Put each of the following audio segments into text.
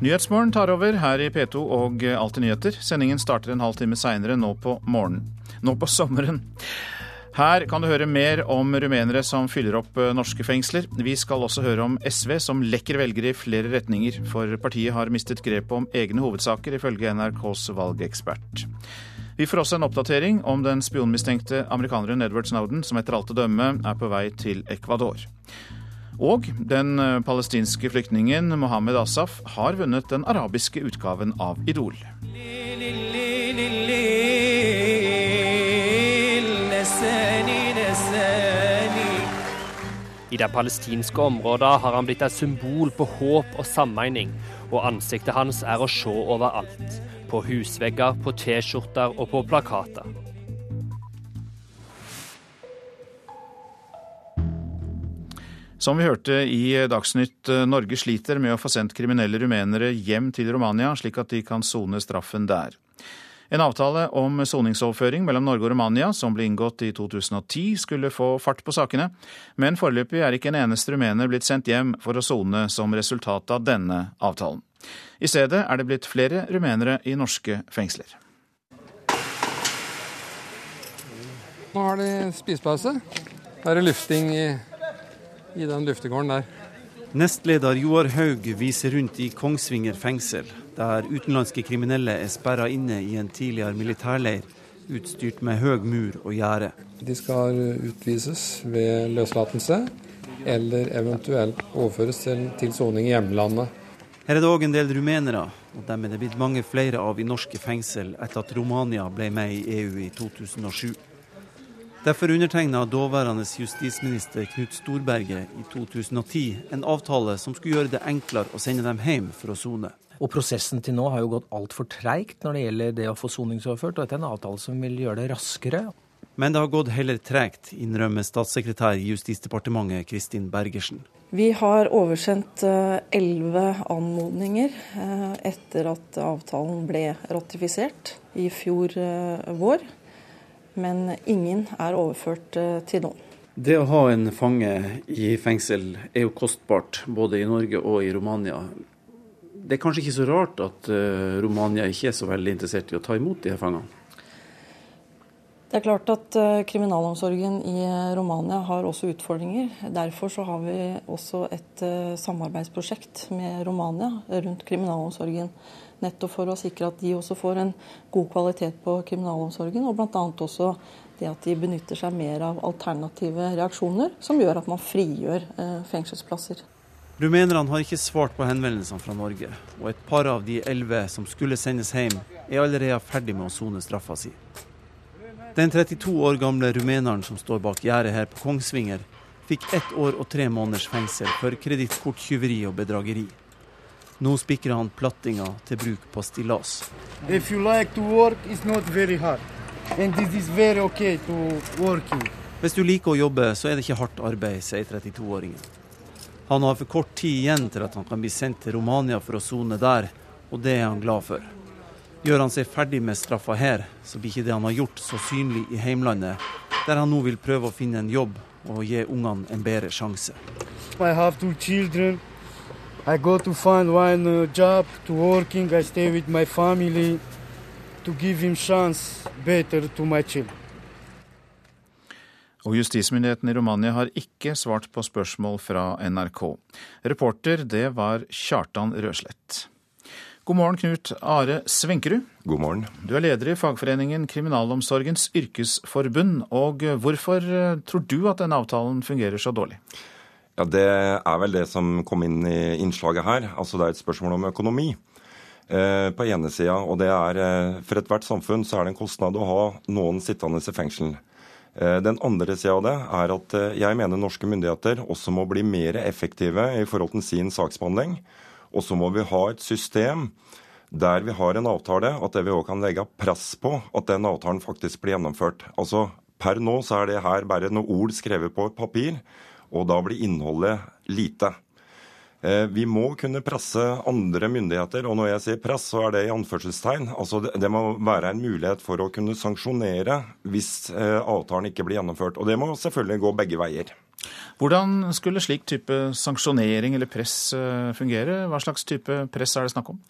Nyhetsmorgen tar over her i P2 og Alltid nyheter. Sendingen starter en halv time seinere nå på morgenen. Nå på sommeren. Her kan du høre mer om rumenere som fyller opp eh, norske fengsler. Vi skal også høre om SV som lekker velgere i flere retninger, for partiet har mistet grepet om egne hovedsaker, ifølge NRKs valgekspert. Vi får også en oppdatering om den spionmistenkte amerikaneren Edward Snowden, som etter alt å dømme er på vei til Ecuador. Og den eh, palestinske flyktningen Mohammed Asaf har vunnet den arabiske utgaven av Idol. I det palestinske området har han blitt et symbol på håp og sammening, og ansiktet hans er å se overalt. På husvegger, på T-skjorter og på plakater. Som vi hørte i Dagsnytt, eh, Norge sliter med å få sendt kriminelle rumenere hjem til Romania, slik at de kan sone straffen der. En avtale om soningsoverføring mellom Norge og Romania, som ble inngått i 2010, skulle få fart på sakene, men foreløpig er ikke en eneste rumener blitt sendt hjem for å sone som resultat av denne avtalen. I stedet er det blitt flere rumenere i norske fengsler. Nå har de spisepause. Da er det lufting i i den luftegården der. Nestleder Joar Haug viser rundt i Kongsvinger fengsel, der utenlandske kriminelle er sperra inne i en tidligere militærleir utstyrt med høy mur og gjerde. De skal utvises ved løslatelse, eller eventuelt overføres til soning i hjemlandet. Her er det òg en del rumenere, og dem er det blitt mange flere av i norske fengsel etter at Romania ble med i EU i 2007. Derfor undertegna daværende justisminister Knut Storberget i 2010 en avtale som skulle gjøre det enklere å sende dem hjem for å sone. Og Prosessen til nå har jo gått altfor treigt når det gjelder det å få soningsoverført. og Dette er en avtale som vil gjøre det raskere. Men det har gått heller tregt, innrømmer statssekretær i Justisdepartementet Kristin Bergersen. Vi har oversendt eh, elleve anmodninger eh, etter at avtalen ble ratifisert i fjor eh, vår men ingen er overført eh, til noen. Det å ha en fange i fengsel er jo kostbart, både i Norge og i Romania. Det er kanskje ikke så rart at uh, Romania ikke er så veldig interessert i å ta imot de her fangene? Det er klart at uh, Kriminalomsorgen i Romania har også utfordringer. Derfor så har vi også et samarbeidsprosjekt med Romania rundt kriminalomsorgen Nettopp for å sikre at de også får en god kvalitet på kriminalomsorgen, og bl.a. også det at de benytter seg mer av alternative reaksjoner, som gjør at man frigjør eh, fengselsplasser. Rumenerne har ikke svart på henvendelsene fra Norge, og et par av de elleve som skulle sendes hjem, er allerede ferdig med å sone straffa si. Den 32 år gamle rumeneren som står bak gjerdet her på Kongsvinger, fikk ett år og tre måneders fengsel for kredittkorttyveri og bedrageri. Nå spikrer han plattinga til bruk på stillas. Like okay Hvis du liker å jobbe, så er det ikke hardt arbeid, sier 32-åringen. Han har for kort tid igjen til at han kan bli sendt til Romania for å sone der, og det er han glad for. Gjør han seg ferdig med straffa her, så blir ikke det han har gjort, så synlig i heimlandet, der han nå vil prøve å finne en jobb og gi ungene en bedre sjanse. I have two children. I go to find one uh, job to working. I stay with my family to give him chance better to my children. Og Justismyndigheten i Romania har ikke svart på spørsmål fra NRK. Reporter det var Kjartan Røslett. God morgen, Knut Are Svenkerud. God morgen. Du er leder i fagforeningen Kriminalomsorgens yrkesforbund. Og hvorfor eh, tror du at denne avtalen fungerer så dårlig? Ja, Det er vel det som kom inn i innslaget her. Altså Det er et spørsmål om økonomi. Eh, på ene sida, og det er eh, For ethvert samfunn så er det en kostnad å ha noen sittende i fengsel. Eh, den andre sida av det er at eh, jeg mener norske myndigheter også må bli mer effektive i forhold til sin saksbehandling. Og så må vi ha et system der vi har en avtale, at det vi òg kan legge press på at den avtalen faktisk blir gjennomført. Altså Per nå så er det her bare noen ord skrevet på papir og da blir innholdet lite. Eh, vi må kunne presse andre myndigheter, og når jeg sier press, så er det i anførselstegn. Altså det, må være en mulighet for å kunne sanksjonere hvis eh, avtalen ikke blir gjennomført. Og det må selvfølgelig gå begge veier. Hvordan skulle slik type sanksjonering eller press fungere? Hva slags type press er det snakk om?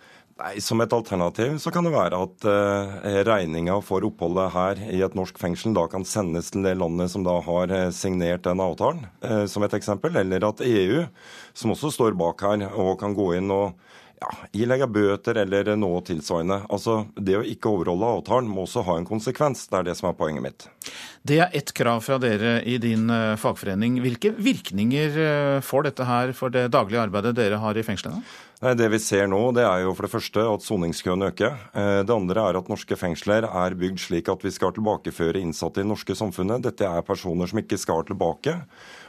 Nei, Som et alternativ så kan det være at eh, regninga for oppholdet her i et norsk fengsel da kan sendes til det landet som da har uh, signert den avtalen, eh, som et eksempel. Eller at EU, som også står bak her, og kan gå inn og ja, ilegge bøter eller noe tilsvarende. Altså, Det å ikke overholde avtalen må også ha en konsekvens. Det er det som er poenget mitt. Det er ett krav fra dere i din fagforening. Hvilke virkninger får dette her for det daglige arbeidet dere har i fengslene? Nei, Det vi ser nå, det er jo for det første at soningskøen øker. Eh, det andre er at norske fengsler er bygd slik at vi skal tilbakeføre innsatte i det norske samfunnet. Dette er personer som ikke skal tilbake.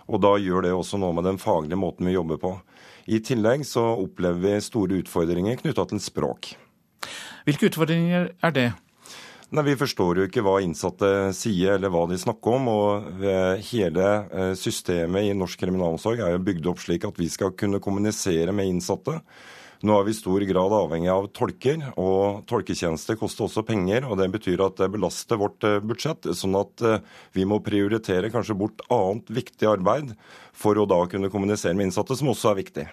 Og da gjør det også noe med den faglige måten vi jobber på. I tillegg så opplever vi store utfordringer knytta til språk. Hvilke utfordringer er det? Nei, Vi forstår jo ikke hva innsatte sier eller hva de snakker om. og Hele eh, systemet i norsk kriminalomsorg er jo bygd opp slik at vi skal kunne kommunisere med innsatte. Nå er vi i stor grad avhengig av tolker, og tolketjenester koster også penger. og Det betyr at det belaster vårt eh, budsjett, sånn at eh, vi må prioritere kanskje bort annet viktig arbeid for å da kunne kommunisere med innsatte, som også er viktig.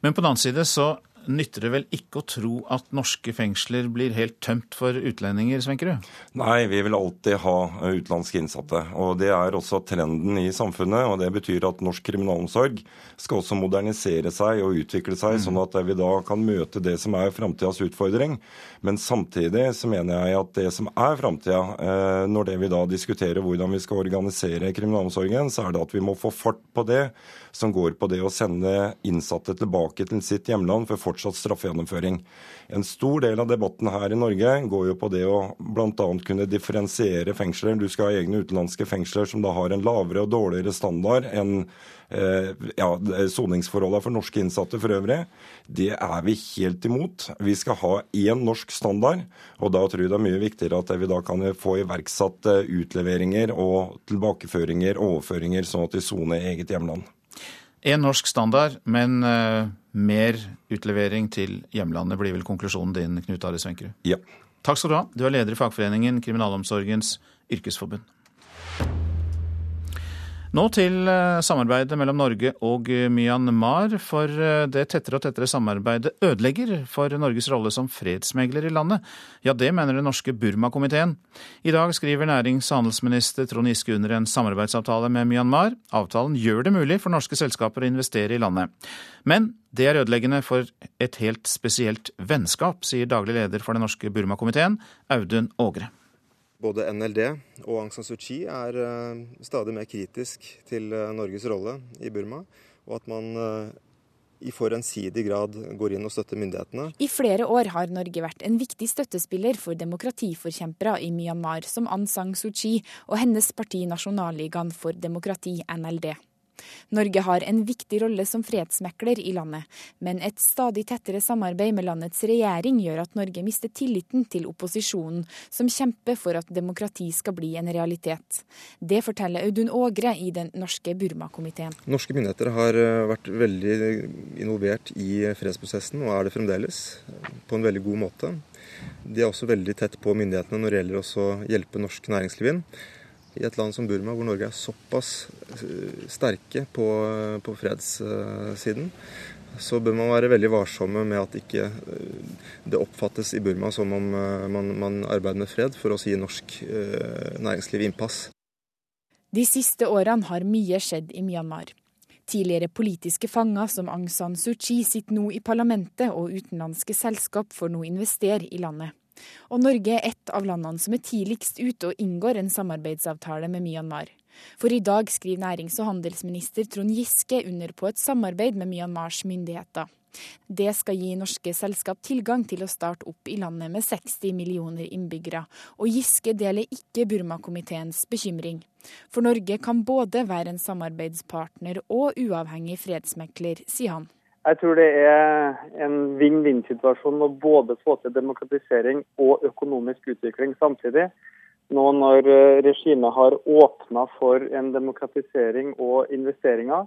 Men på den annen side så nytter det vel ikke å tro at norske fengsler blir helt tømt for utlendinger, Svenkerud? Nei, vi vil alltid ha utenlandske innsatte. Og det er også trenden i samfunnet. Og det betyr at norsk kriminalomsorg skal også modernisere seg og utvikle seg, mm. sånn at vi da kan møte det som er framtidas utfordring. Men samtidig så mener jeg at det som er framtida, eh, når det vi da diskuterer hvordan vi skal organisere kriminalomsorgen, så er det at vi må få fart på det som går på det å sende innsatte tilbake til sitt hjemland for fortsatt straffegjennomføring. En stor del av debatten her i Norge går jo på det å bl.a. kunne differensiere fengsler. Du skal ha egne utenlandske fengsler som da har en lavere og dårligere standard enn eh, ja, soningsforholdene for norske innsatte for øvrig. Det er vi helt imot. Vi skal ha én norsk standard, og da tror jeg det er mye viktigere at vi da kan få iverksatt eh, utleveringer og tilbakeføringer, og overføringer, sånn at de soner eget hjemland. En norsk standard, men uh, mer utlevering til hjemlandet blir vel konklusjonen din, Knut Are Svenkerud? Ja. Takk skal du ha. Du er leder i fagforeningen Kriminalomsorgens yrkesforbund. Nå til eh, samarbeidet mellom Norge og eh, Myanmar, for eh, det tettere og tettere samarbeidet ødelegger for Norges rolle som fredsmegler i landet. Ja, det mener den norske Burma-komiteen. I dag skriver nærings- og handelsminister Trond Giske under en samarbeidsavtale med Myanmar. Avtalen gjør det mulig for norske selskaper å investere i landet. Men det er ødeleggende for et helt spesielt vennskap, sier daglig leder for den norske Burma-komiteen, Audun Ågre. Både NLD og Aung San Suu Kyi er eh, stadig mer kritisk til eh, Norges rolle i Burma, og at man eh, i for ensidig grad går inn og støtter myndighetene. I flere år har Norge vært en viktig støttespiller for demokratiforkjempere i Myanmar, som Aung San Suu Kyi og hennes parti Nasjonalligaen for demokrati, NLD. Norge har en viktig rolle som fredsmekler i landet, men et stadig tettere samarbeid med landets regjering gjør at Norge mister tilliten til opposisjonen, som kjemper for at demokrati skal bli en realitet. Det forteller Audun Ågre i den norske Burma-komiteen. Norske myndigheter har eh, vært veldig involvert i fredsprosessen, og er det fremdeles, på en veldig god måte. De er også veldig tett på myndighetene når det gjelder å hjelpe norsk næringsliv inn i et land som Burma, hvor Norge er såpass eh, sterke på, på fredssiden, så bør man være veldig varsomme med at ikke eh, det oppfattes i Burma som om eh, man, man arbeider med fred for å gi norsk næringsliv innpass. De siste årene har mye skjedd i Myanmar. Tidligere politiske fanger som Aung San Suu Kyi sitter nå i parlamentet, og utenlandske selskap får nå investere i landet. Og Norge er et av landene som er tidligst ute og inngår en samarbeidsavtale med Myanmar. For i dag skriver nærings- og handelsminister Trond Giske under på et samarbeid med Myanmars myndigheter. Det skal gi norske selskap tilgang til å starte opp i landet med 60 millioner innbyggere, og Giske deler ikke Burma-komiteens bekymring. For Norge kan både være en samarbeidspartner og uavhengig fredsmekler, sier han. Jeg tror det er en vinn-vinn-situasjon å både få til demokratisering og økonomisk utvikling samtidig. Nå når eh, regimet har åpna for en demokratisering og investeringer,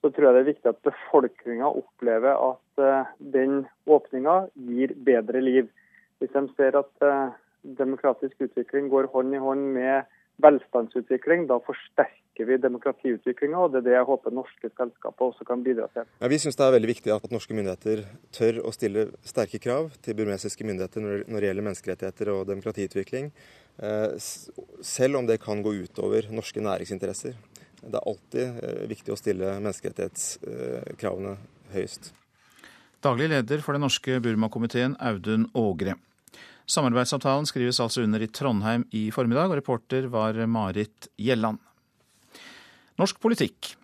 så tror jeg det er viktig at befolkninga opplever at eh, den åpninga gir bedre liv. Hvis de ser at eh, demokratisk utvikling går hånd i hånd med velstandsutvikling. Da forsterker vi demokratiutviklinga, og det er det jeg håper norske selskaper også kan bidra til. Ja, vi syns det er veldig viktig at norske myndigheter tør å stille sterke krav til burmesiske myndigheter når det gjelder menneskerettigheter og demokratiutvikling, eh, selv om det kan gå utover norske næringsinteresser. Det er alltid eh, viktig å stille menneskerettighetskravene høyest. Daglig leder for den norske Burma-komiteen, Audun Ågre. Samarbeidsavtalen skrives altså under i Trondheim i formiddag, og reporter var Marit Gjelland. Norsk politikk.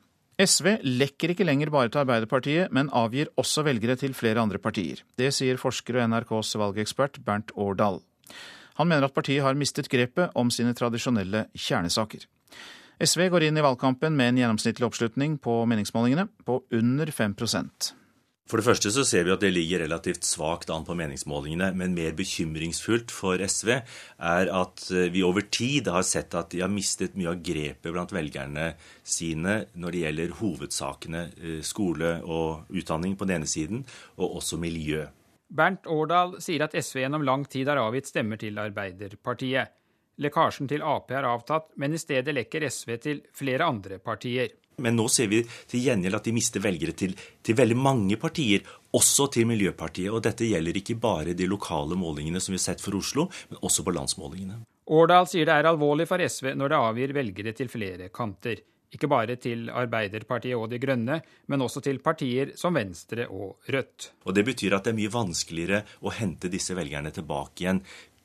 SV lekker ikke lenger bare til Arbeiderpartiet, men avgir også velgere til flere andre partier. Det sier forsker og NRKs valgekspert Bernt Årdal. Han mener at partiet har mistet grepet om sine tradisjonelle kjernesaker. SV går inn i valgkampen med en gjennomsnittlig oppslutning på meningsmålingene på under 5 for det første så ser vi at det ligger relativt svakt an på meningsmålingene. Men mer bekymringsfullt for SV er at eh, vi over tid har sett at de har mistet mye av grepet blant velgerne sine når det gjelder hovedsakene eh, skole og utdanning på den ene siden, og også miljø. Bernt Årdal sier at SV gjennom lang tid har avgitt stemmer til Arbeiderpartiet. Lekkasjen til Ap er avtatt, men i stedet lekker SV til flere andre partier. Men nå ser vi til gjengjeld at de mister velgere til, til, veldig mange partier, også til Miljøpartiet. Og dette gjelder ikke bare de lokale målingene som vi har sett for Oslo, men også på landsmålingene. Årdal sier det er alvorlig for SV når det avgir velgere til flere kanter. Ikke bare til Arbeiderpartiet og De Grønne, men også til partier som Venstre og Rødt. Og Det betyr at det er mye vanskeligere å hente disse velgerne tilbake igjen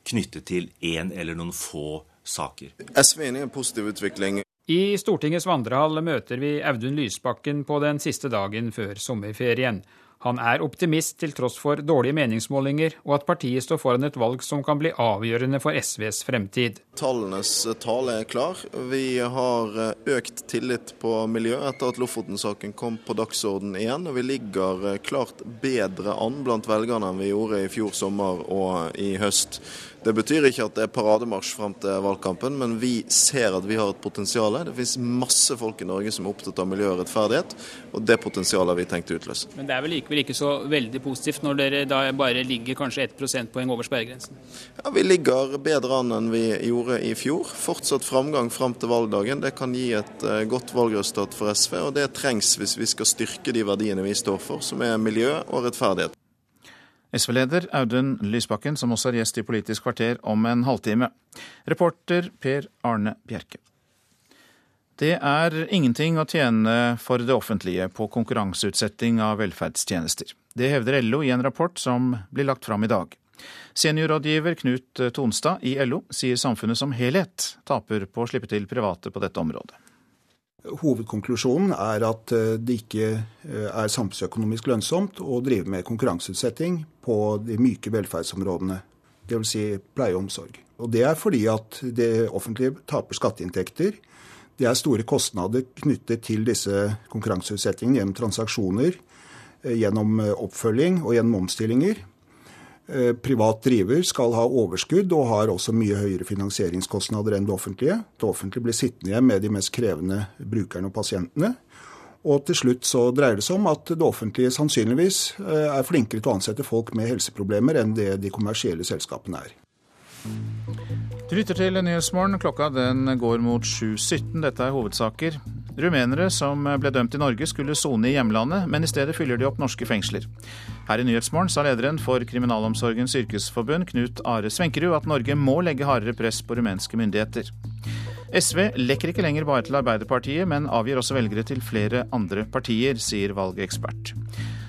knyttet til én eller noen få saker. SV er enig i en positiv utvikling. I Stortingets vandrehall møter vi Audun Lysbakken på den siste dagen før sommerferien. Han er optimist til tross for dårlige meningsmålinger, og at partiet står foran et valg som kan bli avgjørende for SVs fremtid. Tallenes tale er klar. Vi har økt tillit på miljø etter at Lofoten-saken kom på dagsorden igjen. Og vi ligger klart bedre an blant velgerne enn vi gjorde i fjor sommer og i høst. Det betyr ikke at det er parademarsj fram til valgkampen, men vi ser at vi har et potensial. Det finnes masse folk i Norge som er opptatt av miljø og rettferdighet, og det potensialet har vi tenkt å utløse. Men det er vel likevel ikke så veldig positivt når dere da bare ligger kanskje 1 prosentpoeng over sperregrensen? Ja, Vi ligger bedre an enn vi gjorde i fjor. Fortsatt framgang fram til valgdagen. Det kan gi et eh, godt valgresultat for SV, og det trengs hvis vi skal styrke de verdiene vi står for, som er miljø og rettferdighet. SV-leder Audun Lysbakken, som også er gjest i Politisk kvarter om en halvtime. Reporter Per Arne Bjerke. Det er ingenting å tjene for det offentlige på konkurranseutsetting av velferdstjenester. Det hevder LO i en rapport som blir lagt fram i dag. Seniorrådgiver Knut Tonstad i LO sier samfunnet som helhet taper på å slippe til private på dette området. Hovedkonklusjonen er at eh, det ikke eh, er samfunnsøkonomisk lønnsomt å drive med konkurranseutsetting på de myke velferdsområdene, dvs. Si pleie og omsorg. Og Det er fordi at det offentlige taper skatteinntekter. Det er store kostnader knyttet til disse konkurranseutsettingene gjennom transaksjoner, eh, gjennom oppfølging og gjennom omstillinger. Eh, privat driver skal ha overskudd og har også mye høyere finansieringskostnader enn det offentlige. Det offentlige blir sittende igjen med de mest krevende brukerne og pasientene. Og til slutt så dreier det seg om at det offentlige sannsynligvis eh, er flinkere til å ansette folk med helseproblemer enn det de kommersielle selskapene er. Du lytter til Nyhetsmorgen. Klokka den går mot 7.17. Dette er hovedsaker. Rumenere som ble dømt i Norge skulle sone i hjemlandet, men i stedet fyller de opp norske fengsler. Her i Nyhetsmorgen sa lederen for Kriminalomsorgens yrkesforbund, Knut Are Svenkerud, at Norge må legge hardere press på rumenske myndigheter. SV lekker ikke lenger bare til Arbeiderpartiet, men avgir også velgere til flere andre partier, sier valgekspert.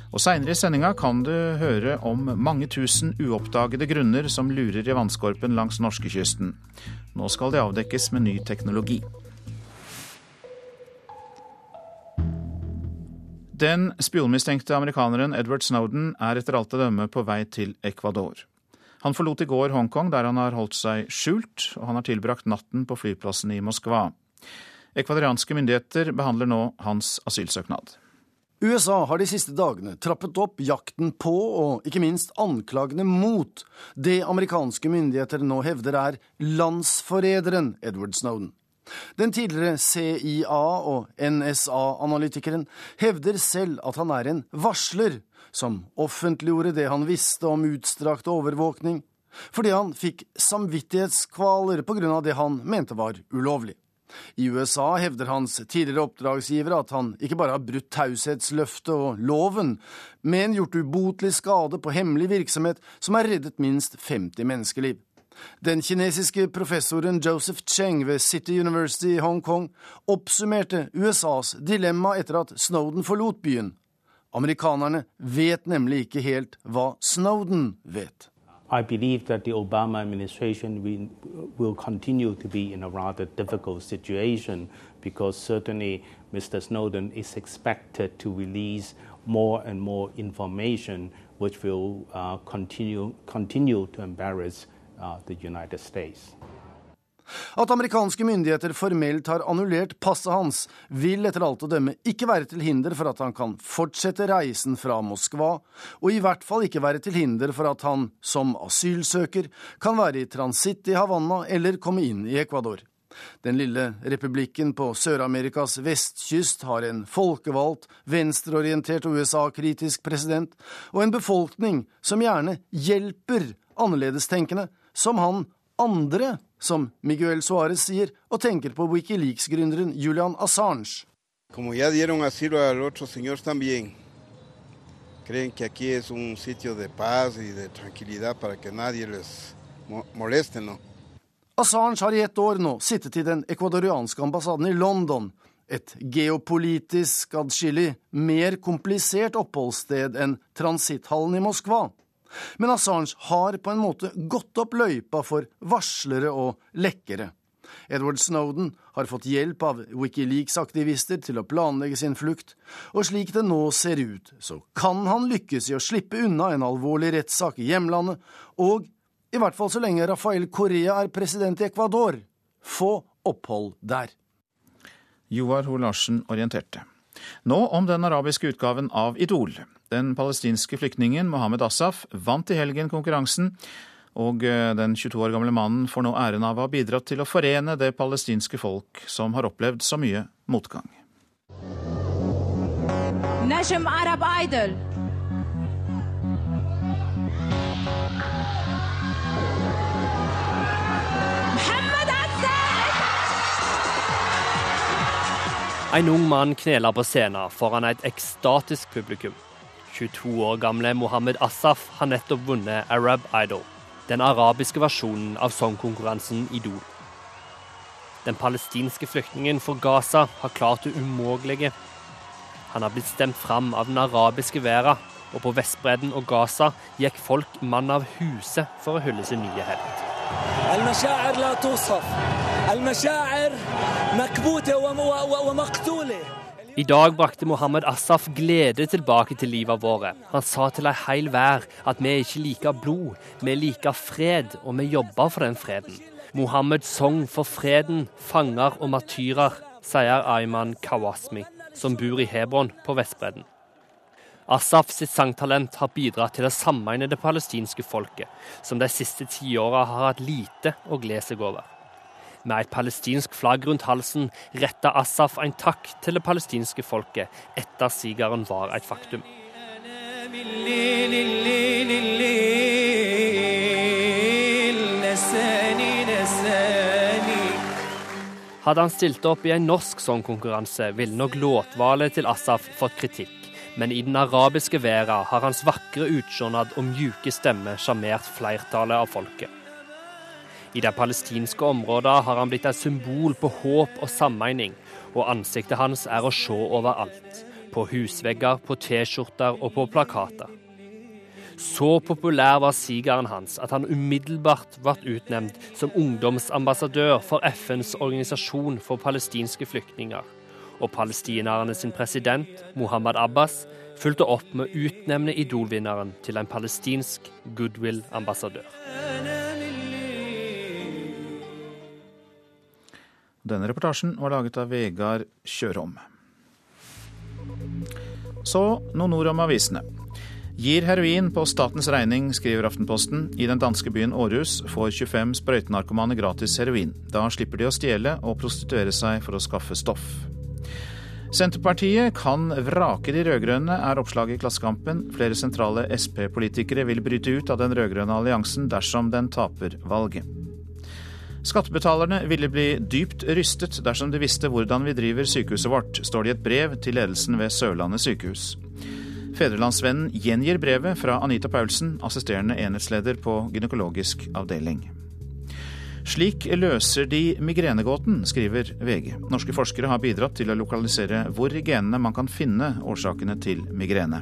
Og Seinere i sendinga kan du høre om mange tusen uoppdagede grunner som lurer i vannskorpen langs norskekysten. Nå skal de avdekkes med ny teknologi. Den spionmistenkte amerikaneren Edward Snowden er etter alt å dømme på vei til Ecuador. Han forlot i går Hongkong, der han har holdt seg skjult, og han har tilbrakt natten på flyplassen i Moskva. Ekvadorianske myndigheter behandler nå hans asylsøknad. USA har de siste dagene trappet opp jakten på, og ikke minst anklagene mot, det amerikanske myndigheter nå hevder er landsforræderen Edward Snowden. Den tidligere CIA- og NSA-analytikeren hevder selv at han er en varsler som offentliggjorde det han visste om utstrakt overvåkning, fordi han fikk samvittighetskvaler pga. det han mente var ulovlig. I USA hevder hans tidligere oppdragsgivere at han ikke bare har brutt taushetsløftet og loven, men gjort ubotelig skade på hemmelig virksomhet som har reddet minst 50 menneskeliv. Den kinesiske professoren Joseph Cheng ved City University i Hongkong oppsummerte USAs dilemma etter at Snowden forlot byen. Amerikanerne vet nemlig ikke helt hva Snowden vet. I believe that the Obama administration will, continue to be in a rather difficult situation because certainly Mr. Snowden is expected to release more and more information which will uh, continue, continue to embarrass uh, the United States. At amerikanske myndigheter formelt har annullert passet hans, vil etter alt å dømme ikke være til hinder for at han kan fortsette reisen fra Moskva, og i hvert fall ikke være til hinder for at han som asylsøker kan være i transitt i Havanna eller komme inn i Ecuador. Den lille republikken på Sør-Amerikas vestkyst har en folkevalgt, venstreorientert USA-kritisk president, og en befolkning som gjerne hjelper annerledestenkende, som han andre som Miguel Suárez sier, og tenker på Wikileaks-gründeren Julian Assange. Como ya dieron asilo al otro señor también, creen que aquí es un sitio de paz y de tranquilidad para que nadie les moleste, ¿no? Assange har i ett år nå sittet i den ekvadorianske ambassaden i London, et geopolitisk adskillig mer komplisert oppholdssted enn transitthallen i Moskva. Men Assange har på en måte gått opp løypa for varslere og lekkere. Edward Snowden har fått hjelp av Wikileaks-aktivister til å planlegge sin flukt, og slik det nå ser ut, så kan han lykkes i å slippe unna en alvorlig rettssak i hjemlandet, og, i hvert fall så lenge Rafael Correa er president i Ecuador, få opphold der. Joar Ho Larsen orienterte. Nå om den arabiske utgaven av Idol. Den palestinske flyktningen Mohammed Asaf vant i helgen konkurransen, og eh, den 22 år gamle mannen får nå æren av å ha bidratt til å forene det palestinske folk, som har opplevd så mye motgang. Arab Idol. En ung mann kneler på scenen foran et ekstatisk publikum. 22 år gamle Mohammed Asaf har nettopp vunnet Arab Idol, den arabiske versjonen av sangkonkurransen Idol. Den palestinske flyktningen for Gaza har klart det umågelige. Han har blitt stemt fram av den arabiske verden, og på Vestbredden og Gaza gikk folk mann av huset for å hylle sin nye helt. I dag brakte Mohammed Asaf glede tilbake til livet vårt. Han sa til ei heil vær at vi ikke liker blod, vi liker fred, og vi jobber for den freden. Mohammed sang for freden, fanger og martyrer, sier Ayman Kawasmi, som bor i Hebron på Vestbredden. Asaf sitt sangtalent har bidratt til det sammeinede palestinske folket, som de siste tiåra har hatt lite å glede seg over. Med et palestinsk flagg rundt halsen retta Assaf en takk til det palestinske folket etter sigeren var et faktum. Hadde han stilt opp i en norsk sangkonkurranse, ville nok låtvalget til Assaf fått kritikk. Men i den arabiske verden har hans vakre utsjånad og mjuke stemme sjarmert flertallet av folket. I de palestinske områdene har han blitt et symbol på håp og sammening, og ansiktet hans er å se overalt. På husvegger, på T-skjorter og på plakater. Så populær var sigeren hans at han umiddelbart ble utnevnt som ungdomsambassadør for FNs organisasjon for palestinske flyktninger. Og palestinerne sin president, Mohammed Abbas, fulgte opp med å utnevne Idol-vinneren til en palestinsk goodwill-ambassadør. Denne reportasjen var laget av Vegard Kjørom. Så noen ord om avisene. Gir heroin på statens regning, skriver Aftenposten. I den danske byen Århus får 25 sprøytenarkomane gratis heroin. Da slipper de å stjele og prostituere seg for å skaffe stoff. Senterpartiet kan vrake de rød-grønne, er oppslaget i Klassekampen. Flere sentrale Sp-politikere vil bryte ut av den rød-grønne alliansen dersom den taper valget. Skattebetalerne ville bli dypt rystet dersom de visste hvordan vi driver sykehuset vårt, står det i et brev til ledelsen ved Sørlandet sykehus. Fedrelandsvennen gjengir brevet fra Anita Paulsen, assisterende enhetsleder på gynekologisk avdeling. Slik løser de migrenegåten, skriver VG. Norske forskere har bidratt til å lokalisere hvor i genene man kan finne årsakene til migrene.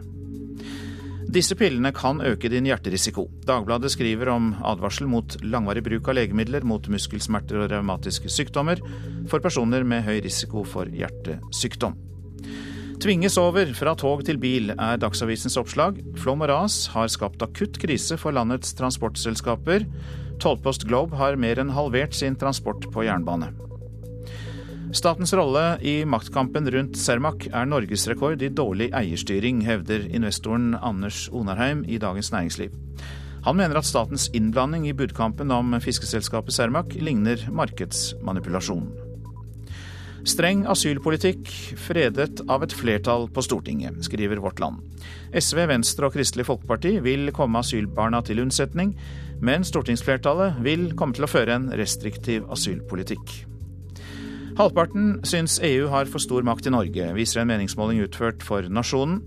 Disse pillene kan øke din hjerterisiko. Dagbladet skriver om advarsel mot langvarig bruk av legemidler mot muskelsmerter og revmatiske sykdommer for personer med høy risiko for hjertesykdom. Tvinges over fra tog til bil, er Dagsavisens oppslag. Flom og ras har skapt akutt krise for landets transportselskaper. Tollpost Globe har mer enn halvert sin transport på jernbane. Statens rolle i maktkampen rundt Cermaq er norgesrekord i dårlig eierstyring, hevder investoren Anders Onarheim i Dagens Næringsliv. Han mener at statens innblanding i budkampen om fiskeselskapet Cermaq ligner markedsmanipulasjon. Streng asylpolitikk fredet av et flertall på Stortinget, skriver Vårt Land. SV, Venstre og Kristelig Folkeparti vil komme asylbarna til unnsetning, men stortingsflertallet vil komme til å føre en restriktiv asylpolitikk. Halvparten syns EU har for stor makt i Norge, viser en meningsmåling utført for Nasjonen.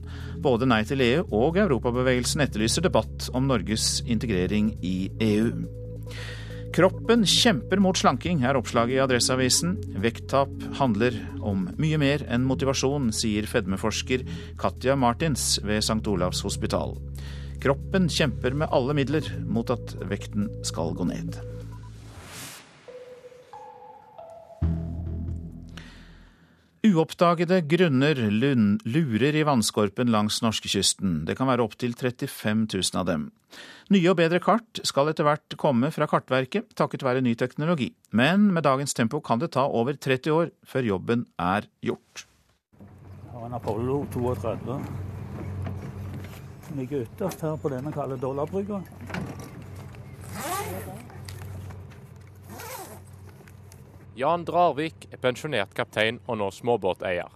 Både Nei til EU og Europabevegelsen etterlyser debatt om Norges integrering i EU. Kroppen kjemper mot slanking, er oppslaget i Adresseavisen. Vekttap handler om mye mer enn motivasjon, sier fedmeforsker Katja Martins ved St. Olavs hospital. Kroppen kjemper med alle midler mot at vekten skal gå ned. Uoppdagede grunner lurer i vannskorpen langs norskekysten. Det kan være opptil 35 000 av dem. Nye og bedre kart skal etter hvert komme fra Kartverket, takket være ny teknologi. Men med dagens tempo kan det ta over 30 år før jobben er gjort. Har en Apollo 32 ligger ytterst her på det vi kaller Dollarbrygga. Jan Drarvik er pensjonert kaptein og nå småbåteier.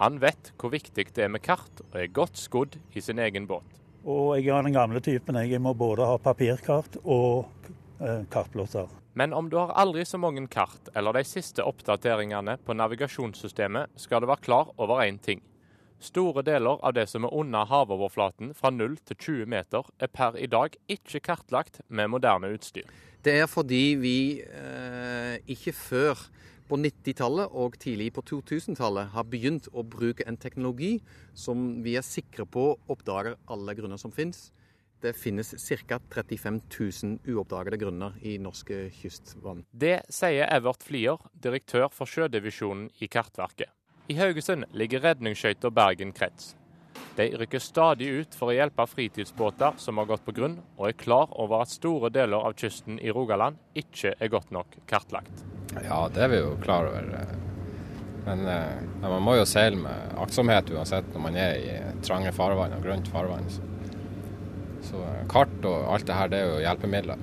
Han vet hvor viktig det er med kart, og er godt skodd i sin egen båt. Og jeg er den gamle typen. Jeg må både ha papirkart og eh, kartblåser. Men om du har aldri så mange kart eller de siste oppdateringene på navigasjonssystemet, skal du være klar over én ting. Store deler av det som er under havoverflaten fra 0 til 20 meter, er per i dag ikke kartlagt med moderne utstyr. Det er fordi vi eh, ikke før på 90-tallet og tidlig på 2000-tallet har begynt å bruke en teknologi som vi er sikre på oppdager alle grunner som finnes. Det finnes ca. 35 000 uoppdagede grunner i norske kystvann. Det sier Evert Flier, direktør for Sjødivisjonen i Kartverket. I Haugesund ligger redningsskøyta Bergen krets. De rykker stadig ut for å hjelpe fritidsbåter som har gått på grunn, og er klar over at store deler av kysten i Rogaland ikke er godt nok kartlagt. Ja, det er vi jo klar over. Men ja, man må jo seile med aktsomhet uansett når man er i trange farvann og grønt farvann. Så, så kart og alt det her, det er jo hjelpemidler.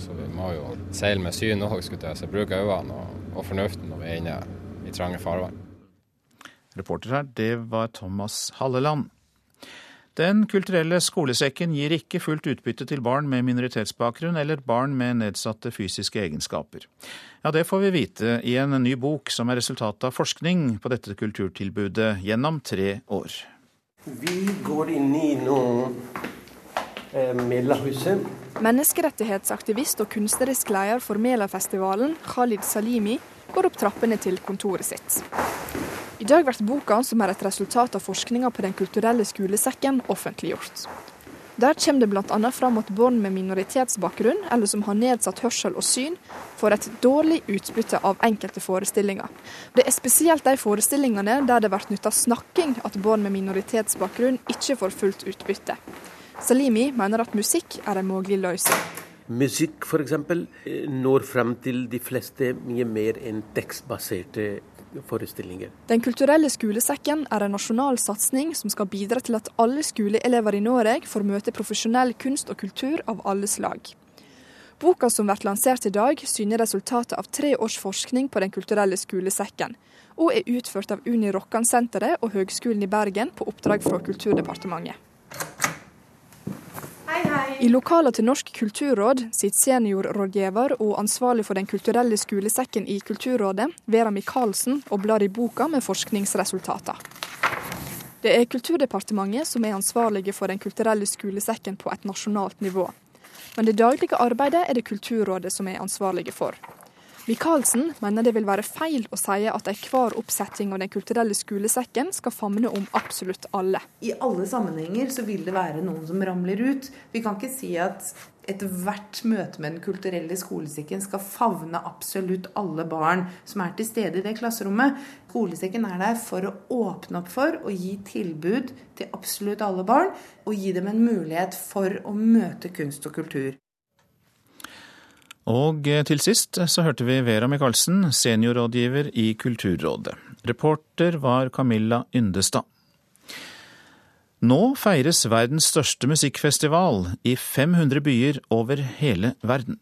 Så vi må jo seile med syn òg, skulle jeg si. Bruke øynene og, og fornuften når vi er inne i trange farvann. Reporter her, det var Thomas Halleland. Den kulturelle skolesekken gir ikke fullt utbytte til barn med minoritetsbakgrunn eller barn med nedsatte fysiske egenskaper. Ja, Det får vi vite i en ny bok som er resultatet av forskning på dette kulturtilbudet gjennom tre år. Vi går inn i noe eh, Melahuset. Menneskerettighetsaktivist og kunstnerisk leder for Melafestivalen, Khalid Salimi, går opp trappene til kontoret sitt. I dag blir boka, som er et resultat av forskninga på Den kulturelle skolesekken, offentliggjort. Der kommer det bl.a. fram at barn med minoritetsbakgrunn, eller som har nedsatt hørsel og syn, får et dårlig utbytte av enkelte forestillinger. Det er spesielt de forestillingene der det blir nytta snakking at barn med minoritetsbakgrunn ikke får fullt utbytte. Salimi mener at musikk er en mulig løsning. Musikk f.eks. når frem til de fleste mye mer enn tekstbaserte forestillinger. Den kulturelle skolesekken er en nasjonal satsing som skal bidra til at alle skoleelever i Norge får møte profesjonell kunst og kultur av alle slag. Boka som blir lansert i dag, syner resultatet av tre års forskning på Den kulturelle skolesekken, og er utført av Uni Rokkansenteret og Høgskolen i Bergen på oppdrag fra Kulturdepartementet. I lokalet til Norsk kulturråd sitter seniorrådgiver og ansvarlig for Den kulturelle skolesekken i Kulturrådet, Vera Michaelsen, og blar i boka med forskningsresultater. Det er Kulturdepartementet som er ansvarlige for Den kulturelle skolesekken på et nasjonalt nivå. Men det daglige arbeidet er det Kulturrådet som er ansvarlige for. Michaelsen mener det vil være feil å si at enhver oppsetting av Den kulturelle skolesekken skal famne om absolutt alle. I alle sammenhenger så vil det være noen som ramler ut. Vi kan ikke si at ethvert møte med Den kulturelle skolesekken skal favne absolutt alle barn som er til stede i det klasserommet. Skolesekken er der for å åpne opp for å gi tilbud til absolutt alle barn, og gi dem en mulighet for å møte kunst og kultur. Og eh, til sist så hørte vi Vera Michaelsen, seniorrådgiver i Kulturrådet. Reporter var Camilla Yndestad. Nå feires verdens største musikkfestival i 500 byer over hele verden.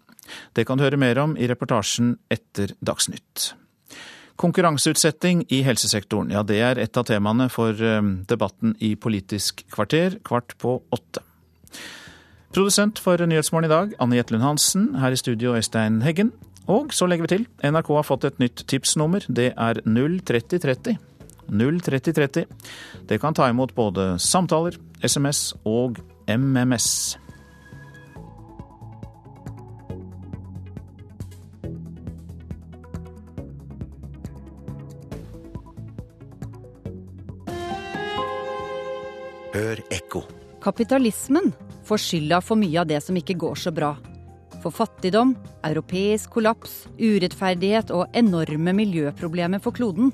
Det kan du høre mer om i reportasjen etter Dagsnytt. Konkurranseutsetting i helsesektoren, ja det er et av temaene for eh, debatten i Politisk kvarter kvart på åtte. Produsent for Nyhetsmorgen i dag, Anne Jetlund Hansen. Her i studio, Øystein Heggen. Og så legger vi til, NRK har fått et nytt tipsnummer. Det er 03030. 03030. Det kan ta imot både samtaler, SMS og MMS. Hør ekko. Kapitalismen får skylda for mye av det som ikke går så bra. For fattigdom, europeisk kollaps, urettferdighet og enorme miljøproblemer for kloden.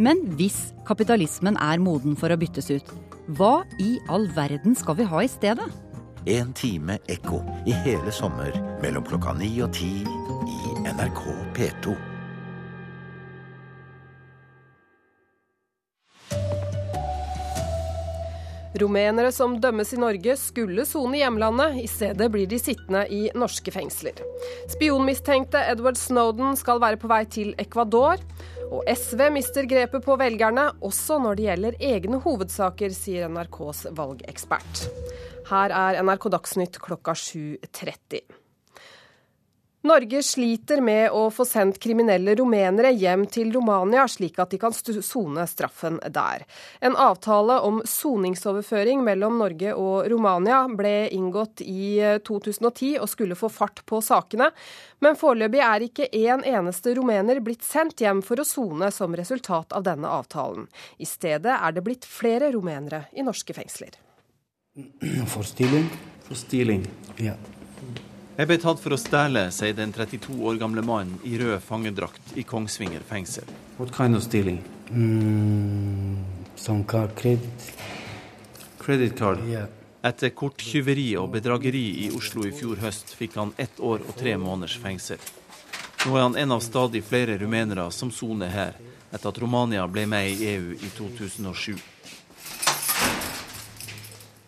Men hvis kapitalismen er moden for å byttes ut, hva i all verden skal vi ha i stedet? En time ekko i hele sommer mellom klokka ni og ti i NRK P2. Rumenere som dømmes i Norge, skulle sone i hjemlandet. I stedet blir de sittende i norske fengsler. Spionmistenkte Edward Snowden skal være på vei til Ecuador. Og SV mister grepet på velgerne, også når det gjelder egne hovedsaker, sier NRKs valgekspert. Her er NRK Dagsnytt klokka 7.30. Norge sliter med å få sendt kriminelle rumenere hjem til Romania, slik at de kan sone straffen der. En avtale om soningsoverføring mellom Norge og Romania ble inngått i 2010 eh, og skulle få fart på sakene. Men foreløpig er ikke en eneste rumener blitt sendt hjem for å sone som resultat av denne avtalen. I stedet er det blitt flere rumenere i norske fengsler. Forstiling. Forstiling. Ja. Jeg ble tatt for å stjele, sier den 32 år gamle mannen i rød fangedrakt i Kongsvinger fengsel. What kind of stealing? Mm, some card credit. Credit card? Yeah. Etter korttyveri og bedrageri i Oslo i fjor høst fikk han ett år og tre måneders fengsel. Nå er han en av stadig flere rumenere som soner her, etter at Romania ble med i EU i 2007.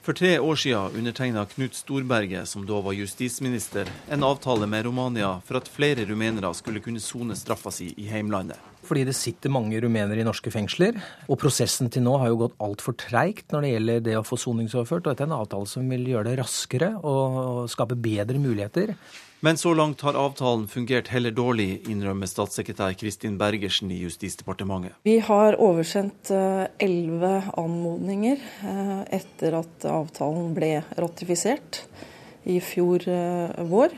For tre år siden undertegna Knut Storberget, som da var justisminister, en avtale med Romania for at flere rumenere skulle kunne sone straffa si i heimlandet. Fordi det sitter mange rumenere i norske fengsler. Og prosessen til nå har jo gått altfor treigt når det gjelder det å få soningsoverført. Og dette er en avtale som vil gjøre det raskere og skape bedre muligheter. Men så langt har avtalen fungert heller dårlig, innrømmer statssekretær Kristin Bergersen i Justisdepartementet. Vi har oversendt eh, elleve anmodninger eh, etter at avtalen ble ratifisert i fjor eh, vår,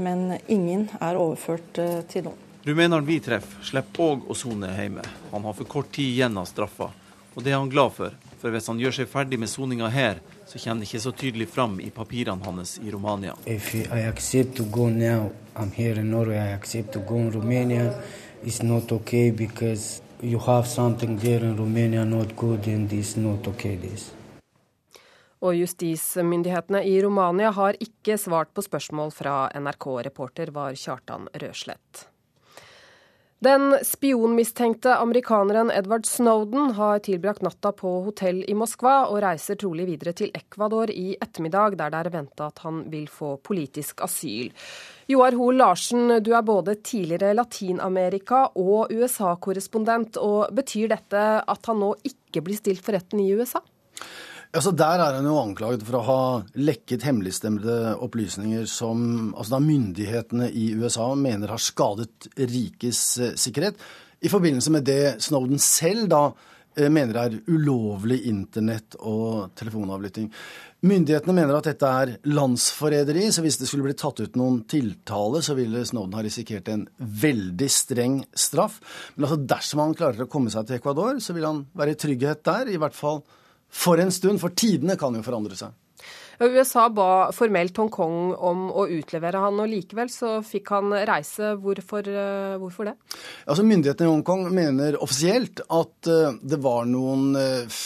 men ingen er overført til nå. Rumeneren vi treffer, slipper òg å sone hjemme. Han har for kort tid igjen av straffa, og det er han glad for. For hvis han gjør seg ferdig med soninga her, så kommer det ikke så tydelig fram i papirene hans i Romania. Og justismyndighetene i Romania har ikke svart på spørsmål fra NRK. Reporter var Kjartan Røslett. Den spionmistenkte amerikaneren Edward Snowden har tilbrakt natta på hotell i Moskva og reiser trolig videre til Ecuador i ettermiddag, der det er venta at han vil få politisk asyl. Joar Hoel Larsen, du er både tidligere Latin-Amerika- og USA-korrespondent. og Betyr dette at han nå ikke blir stilt for retten i USA? Altså Der er han jo anklaget for å ha lekket hemmeligstemmede opplysninger som altså da myndighetene i USA mener har skadet rikes eh, sikkerhet, i forbindelse med det Snowden selv da eh, mener er ulovlig internett- og telefonavlytting. Myndighetene mener at dette er landsforræderi, så hvis det skulle bli tatt ut noen tiltale, så ville Snowden ha risikert en veldig streng straff. Men altså dersom han klarer å komme seg til Ecuador, så vil han være i trygghet der, i hvert fall for en stund, for tidene kan jo forandre seg. USA ba formelt Hongkong om å utlevere han, og likevel så fikk han reise. Hvorfor, eh, hvorfor det? Altså Myndighetene i Hongkong mener offisielt at uh, det var noen uh,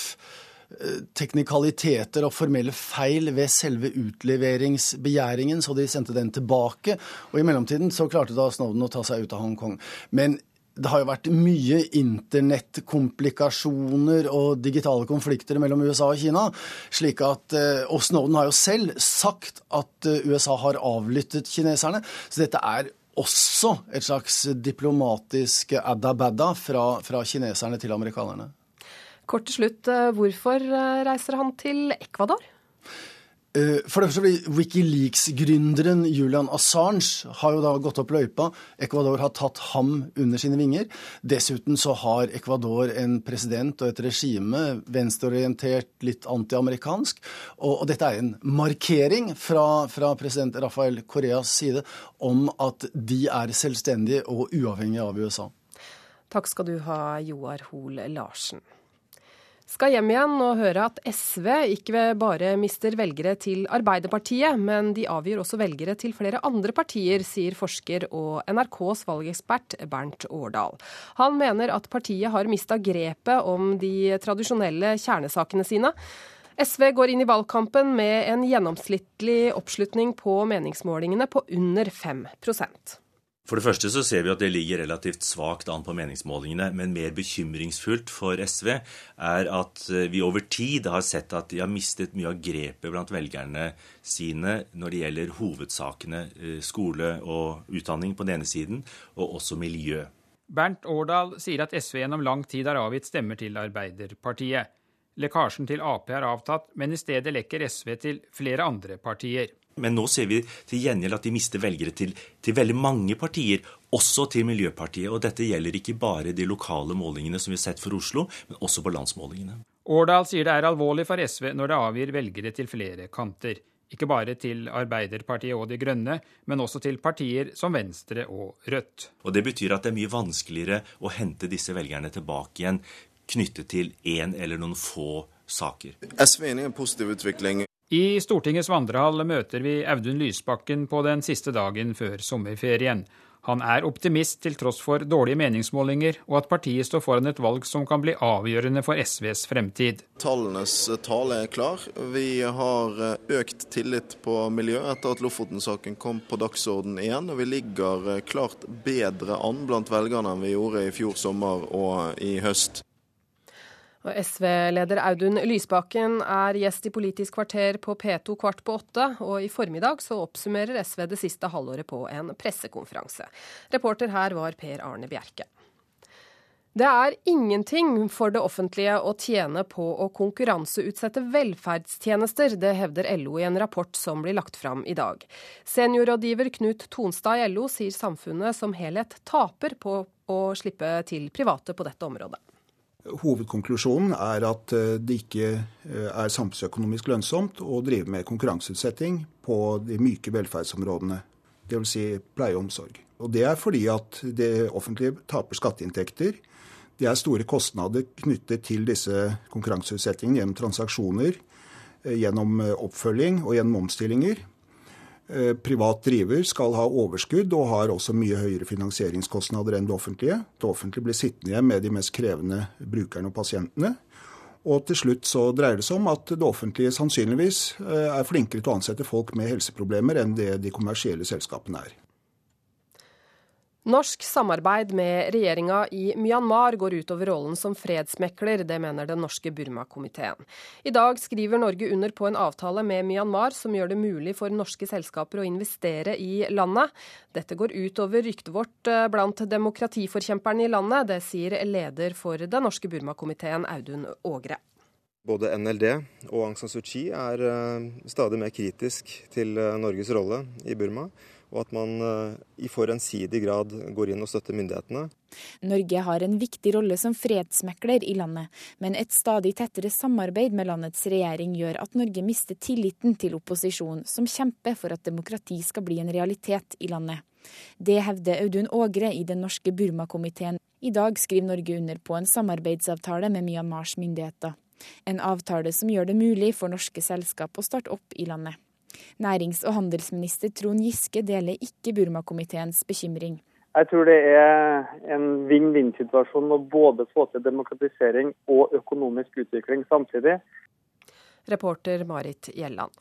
teknikaliteter og formelle feil ved selve utleveringsbegjæringen, så de sendte den tilbake. Og i mellomtiden så klarte da Snowden å ta seg ut av Hongkong. Men det har jo vært mye internettkomplikasjoner og digitale konflikter mellom USA og Kina. slik at, eh, Og Snowden har jo selv sagt at eh, USA har avlyttet kineserne. Så dette er også et slags diplomatisk adda-badda fra, fra kineserne til amerikanerne. Kort til slutt, eh, hvorfor reiser han til Ecuador? Eh, for det første blir Wikileaks-gründeren Julian Assange har jo da gått opp løypa. Ecuador har tatt ham under sine vinger. Dessuten så har Ecuador en president og et regime, venstreorientert, litt antiamerikansk. Og, og dette er en markering fra, fra president Rafael Koreas side om at de er selvstendige og uavhengige av USA. Takk skal du ha, Joar Hoel Larsen skal hjem igjen og høre at SV ikke bare mister velgere til Arbeiderpartiet, men de avgjør også velgere til flere andre partier, sier forsker og NRKs valgekspert Bernt Årdal. Han mener at partiet har mista grepet om de tradisjonelle kjernesakene sine. SV går inn i valgkampen med en gjennomsnittlig oppslutning på meningsmålingene på under 5 for det første så ser vi at det ligger relativt svakt an på meningsmålingene. Men mer bekymringsfullt for SV er at eh, vi over tid har sett at de har mistet mye av grepet blant velgerne sine når det gjelder hovedsakene eh, skole og utdanning på den ene siden, og også miljø. Bernt Årdal sier at SV gjennom lang tid har avgitt stemmer til Arbeiderpartiet. Lekkasjen til Ap har avtatt, men i stedet lekker SV til flere andre partier. Men nå ser vi til gjengjeld at de mister velgere til, til, veldig mange partier, også til Miljøpartiet. Og dette gjelder ikke bare de lokale målingene som vi har sett for Oslo, men også på landsmålingene. Årdal sier det er alvorlig for SV når det avgir velgere til flere kanter. Ikke bare til Arbeiderpartiet og De Grønne, men også til partier som Venstre og Rødt. Og Det betyr at det er mye vanskeligere å hente disse velgerne tilbake igjen knyttet til én eller noen få saker. SV er enig i en positiv utvikling. I Stortingets vandrehall møter vi Audun Lysbakken på den siste dagen før sommerferien. Han er optimist til tross for dårlige meningsmålinger, og at partiet står foran et valg som kan bli avgjørende for SVs fremtid. Tallenes tale er klar. Vi har økt tillit på miljø etter at Lofoten-saken kom på dagsorden igjen. Og vi ligger klart bedre an blant velgerne enn vi gjorde i fjor sommer og i høst. SV-leder Audun Lysbakken er gjest i Politisk kvarter på P2 kvart på åtte, og i formiddag så oppsummerer SV det siste halvåret på en pressekonferanse. Reporter her var Per Arne Bjerke. Det er ingenting for det offentlige å tjene på å konkurranseutsette velferdstjenester. Det hevder LO i en rapport som blir lagt fram i dag. Seniorrådgiver Knut Tonstad i LO sier samfunnet som helhet taper på å slippe til private på dette området. Hovedkonklusjonen er at eh, det ikke eh, er samfunnsøkonomisk lønnsomt å drive med konkurranseutsetting på de myke velferdsområdene, dvs. Si pleie og omsorg. Og Det er fordi at det offentlige taper skatteinntekter. Det er store kostnader knyttet til disse konkurranseutsettingene gjennom transaksjoner, eh, gjennom oppfølging og gjennom omstillinger. Eh, privat driver skal ha overskudd og har også mye høyere finansieringskostnader enn det offentlige. Det offentlige blir sittende igjen med de mest krevende brukerne og pasientene. Og til slutt så dreier det seg om at det offentlige sannsynligvis eh, er flinkere til å ansette folk med helseproblemer enn det de kommersielle selskapene er. Norsk samarbeid med regjeringa i Myanmar går utover rollen som fredsmekler, det mener den norske Burma-komiteen. I dag skriver Norge under på en avtale med Myanmar som gjør det mulig for norske selskaper å investere i landet. Dette går utover ryktet vårt eh, blant demokratiforkjemperne i landet, det sier leder for den norske Burma-komiteen, Audun Ågre. Både NLD og Aung San Suu Kyi er eh, stadig mer kritisk til eh, Norges rolle i Burma og at man eh, i for ensidig grad går inn og støtter myndighetene. Norge har en viktig rolle som fredsmekler i landet, men et stadig tettere samarbeid med landets regjering gjør at Norge mister tilliten til opposisjonen, som kjemper for at demokrati skal bli en realitet i landet. Det hevder Audun Ågre i den norske Burma-komiteen. I dag skriver Norge under på en samarbeidsavtale med Myanmars myndigheter. En avtale som gjør det mulig for norske selskap å starte opp i landet. Nærings- og handelsminister Trond Giske deler ikke Burma-komiteens bekymring. Jeg tror det er en vinn-vinn-situasjon å både få til demokratisering og økonomisk utvikling samtidig. Reporter Marit Gjelland.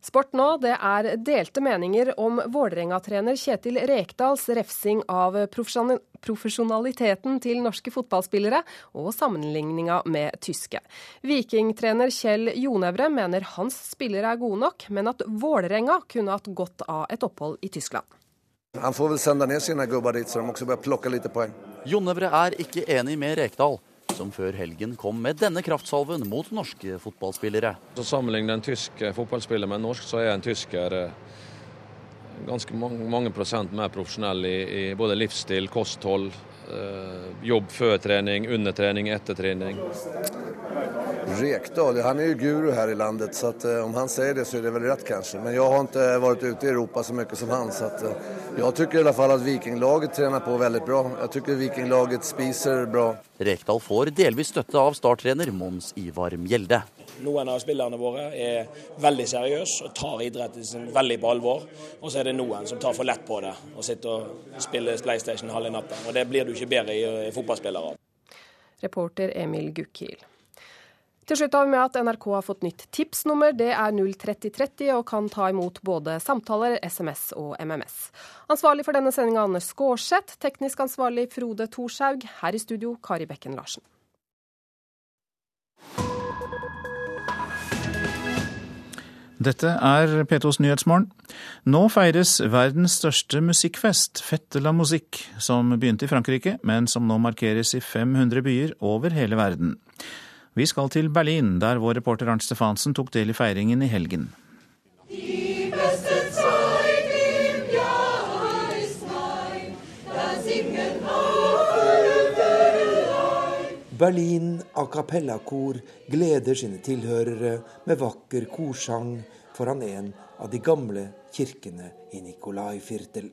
Sport nå, det er delte meninger om Vålerenga-trener Kjetil Rekdals refsing av profesjonaliteten til norske fotballspillere, og sammenligninga med tyske. Viking-trener Kjell Jonevre mener hans spillere er gode nok, men at Vålerenga kunne hatt godt av et opphold i Tyskland. Han får vel sende ned sine gubber dit, så de også bør plukke litt poeng. Jonevre er ikke enig med Rekdal som før helgen kom med denne kraftsalven mot norske fotballspillere. Så Sammenligner en tysk fotballspiller med en norsk, så er en tysker eh, ganske mange, mange prosent mer profesjonell i, i, både livsstil, kosthold, jobb før trening, under trening, etter trening. Rekdal han er jo guru her i landet, så at, eh, om han sier det, så er det vel rett, kanskje. Men jeg har ikke vært ute i Europa så mye som han. så at, Jeg syns i alle fall at Vikinglaget trener på veldig bra. Jeg syns Vikinglaget spiser bra. Rekdal får delvis støtte av starttrener Mons Ivar Mjelde. Noen av spillerne våre er veldig seriøse og tar idretten sin veldig på alvor. Og så er det noen som tar for lett på det og sitter og spiller PlayStation halve natta. Og det blir du ikke bedre i, i fotballspillere av. Reporter Emil Gukkil. Til slutt av med at NRK har fått nytt tipsnummer. Det er 03030 og kan ta imot både samtaler, SMS og MMS. Ansvarlig for denne sendinga Anders Skårseth. Teknisk ansvarlig Frode Thorshaug. Her i studio Kari Bekken Larsen. Dette er P2s Nyhetsmorgen. Nå feires verdens største musikkfest, Fette la Musique, som begynte i Frankrike, men som nå markeres i 500 byer over hele verden. Vi skal til Berlin, der vår reporter Arnt Stefansen tok del i feiringen i helgen. Berlin a cappella-kor gleder sine tilhørere med vakker korsang foran en av de gamle kirkene i Nikolai-Firtel.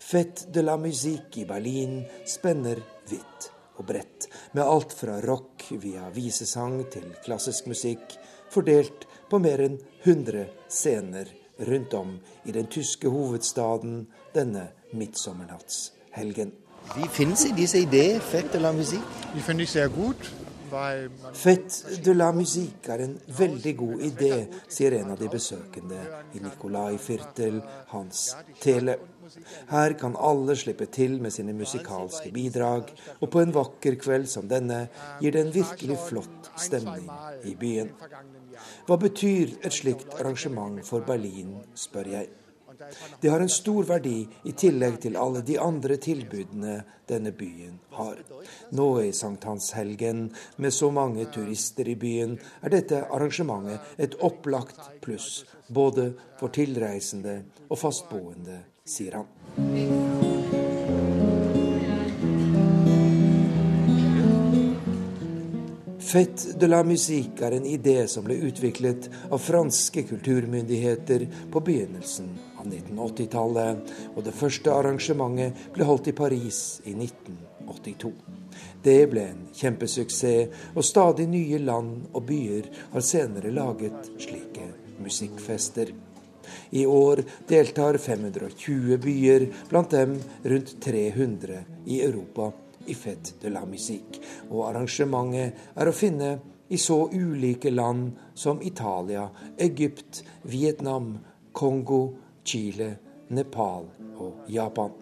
Fête de la musique i Berlin spenner vidt og bredt, med alt fra rock via visesang til klassisk musikk, fordelt på mer enn 100 scener rundt om i den tyske hovedstaden denne midtsommernattshelgen. Wie finden Sie diese Idee, Fête de la Musique? Die finde ich sehr gut. Fête de la musique er en veldig god idé, sier en av de besøkende i Nikolai Firtel, Hans Tele. Her kan alle slippe til med sine musikalske bidrag, og på en vakker kveld som denne gir det en virkelig flott stemning i byen. Hva betyr et slikt arrangement for Berlin, spør jeg. Det har en stor verdi i tillegg til alle de andre tilbudene denne byen har. Nå i sankthanshelgen, med så mange turister i byen, er dette arrangementet et opplagt pluss, både for tilreisende og fastboende sier han. Fête de la musique er en idé som ble utviklet av franske kulturmyndigheter på begynnelsen av 1980-tallet, og det første arrangementet ble holdt i Paris i 1982. Det ble en kjempesuksess, og stadig nye land og byer har senere laget slike musikkfester. I år deltar 520 byer, blant dem rundt 300 i Europa, i Fête de la Musique. Og arrangementet er å finne i så ulike land som Italia, Egypt, Vietnam, Kongo, Chile, Nepal og Japan.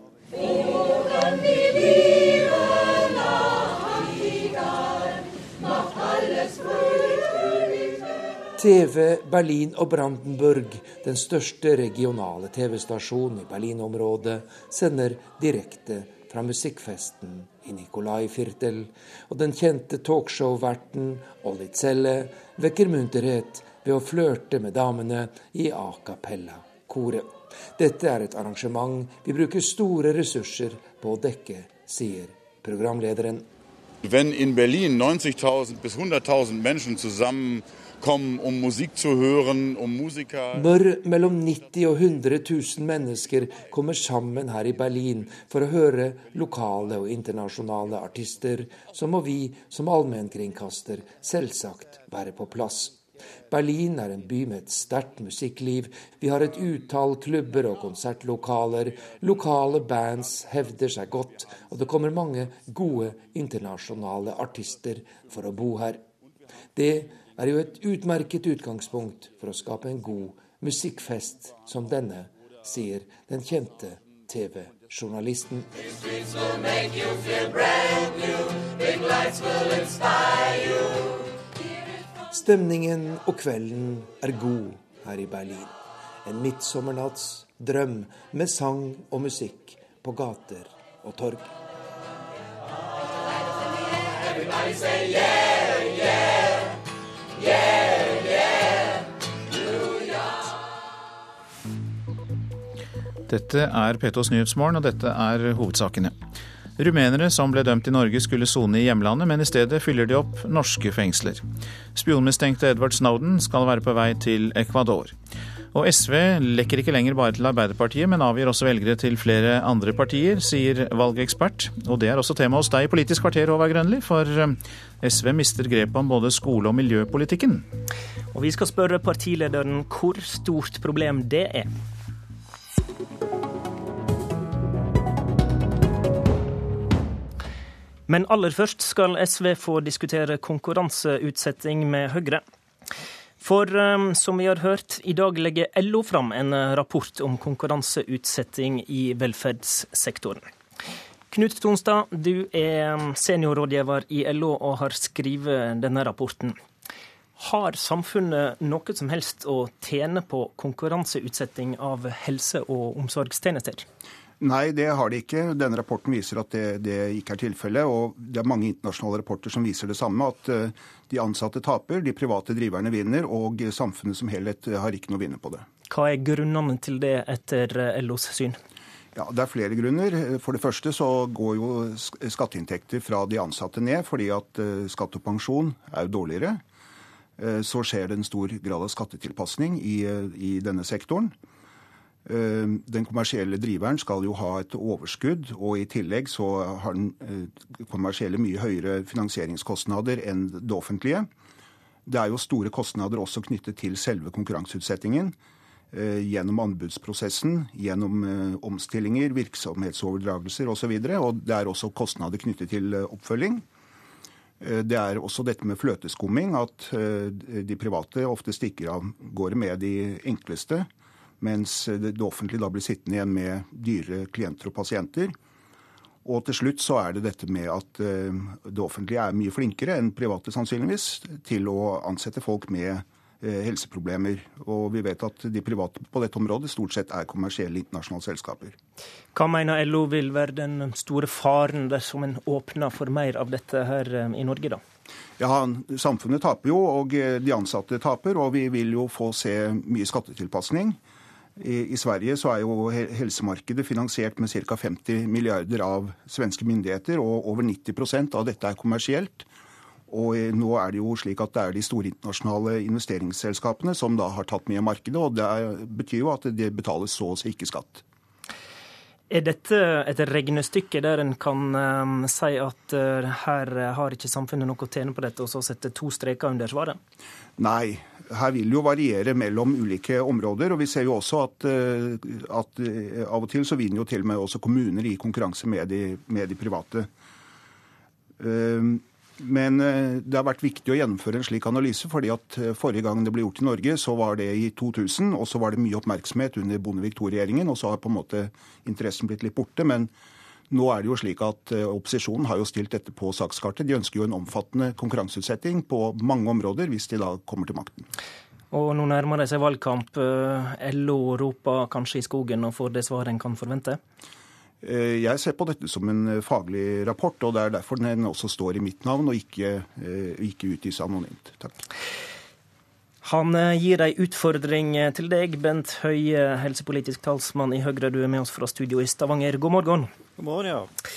TV Berlin og Brandenburg, den største regionale TV-stasjonen i Berlin-området, sender direkte fra musikkfesten i Nikolai Firtel, og den kjente talkshow-verten Olli Zelle vekker munterhet ved å flørte med damene i A cappella-koret. Dette er et arrangement vi bruker store ressurser på å dekke, sier programlederen. Wenn in Berlin 90.000 bis 100.000 Menschen zusammen Um Når mellom 90 og 100 000 mennesker kommer sammen her i Berlin for å høre lokale og internasjonale artister, så må vi som allmennkringkaster selvsagt være på plass. Berlin er en by med et sterkt musikkliv. Vi har et utall klubber og konsertlokaler. Lokale bands hevder seg godt, og det kommer mange gode internasjonale artister for å bo her. Det er jo et utmerket utgangspunkt for å skape en god musikkfest som denne, sier den kjente TV-journalisten. Stemningen og kvelden er god her i Berlin. En midtsommernatts drøm med sang og musikk på gater og torg. Dette er P2s Nyhetsmorgen, og dette er hovedsakene. Rumenere som ble dømt i Norge skulle sone i hjemlandet, men i stedet fyller de opp norske fengsler. Spionmistenkte Edward Snowden skal være på vei til Ecuador. Og SV lekker ikke lenger bare til Arbeiderpartiet, men avgir også velgere til flere andre partier, sier valgekspert. Og det er også tema hos deg i Politisk kvarter, Håvard Grønli, for eh, SV mister grepet om både skole- og miljøpolitikken. Og vi skal spørre partilederen hvor stort problem det er. Men aller først skal SV få diskutere konkurranseutsetting med Høyre. For um, som vi har hørt, i dag legger LO fram en uh, rapport om konkurranseutsetting i velferdssektoren. Knut Tonstad, du er um, seniorrådgiver i LO og har skrevet denne rapporten. Har samfunnet noe som helst å tjene på konkurranseutsetting av helse- og omsorgstjenester? Nei, det har de ikke. Denne rapporten viser at det, det ikke er tilfellet. Og det er mange internasjonale rapporter som viser det samme. At eh, de ansatte taper, de private driverne vinner, og samfunnet som helhet har ikke noe å vinne på det. Hva er grunnene til det etter eh, LOs syn? Ja, Det er flere grunner. For det første så går jo skatteinntekter fra de ansatte ned, fordi at eh, skatt og pensjon er jo dårligere. Så skjer det en stor grad av skattetilpasning i, i denne sektoren. Eh, den kommersielle driveren skal jo ha et overskudd, og i tillegg så har den eh, kommersielle mye høyere finansieringskostnader enn det offentlige. Det er jo store kostnader også knyttet til selve konkurranseutsettingen. Eh, gjennom anbudsprosessen, gjennom omstillinger, virksomhetsoverdragelser osv. Og, så og det er også kostnader knyttet til oppfølging. Det er også dette med fløteskumming, at de private ofte stikker av gårde med de enkleste mens det offentlige da blir sittende igjen med dyre klienter og pasienter. Og til slutt så er det dette med at eh, det offentlige er mye flinkere enn private sannsynligvis til å ansette folk med eh, helseproblemer. Og vi vet at de private på dette området stort sett er kommersielle internasjonale selskaper. Hva mener LO vil være den store faren dersom en åpner for mer av dette her eh, i Norge, da? Ja, Samfunnet taper jo, og de ansatte taper. Og vi vil jo få se mye skattetilpasning. I, I, Sverige så er jo helsemarkedet finansiert med ca. 50 milliarder av svenske myndigheter, og over 90% av dette er kommersielt. Og nå er det jo slik at det er de store internasjonale investeringsselskapene som da har tatt mye av markedet, og det betyr jo at det betales så å si ikke skatt. Er dette et regnestykke der en kan um, si at uh, her har ikke samfunnet noe å tjene på dette, og så sette to streker under svaret? Nei, her vil jo variere mellom ulike områder. Og vi ser jo også at, uh, at uh, av og til så vinner jo til og med også kommuner i konkurranse med de, med de private. Men det har vært viktig å gjennomføre en slik analyse, fordi at forrige gang det ble gjort i Norge, så var det i 2000, og så var det mye oppmerksomhet under Bondevik II-regjeringen, og så har på en måte interessen blitt litt borte. men nå er det jo slik at Opposisjonen har jo stilt dette på sakskartet. De ønsker jo en omfattende konkurranseutsetting på mange områder hvis de da kommer til makten. Og nå nærmer det seg valgkamp. LO roper kanskje i skogen og får det svaret en kan forvente? Eh, jeg ser på dette som en eh, faglig rapport, og det er derfor den også står i mitt navn og ikke, eh, ikke utgis anonymt. Takk. Han gir ei utfordring til deg, Bent Høie, helsepolitisk talsmann i Høyre. Du er med oss fra studio i Stavanger. God morgen. God morgen, ja.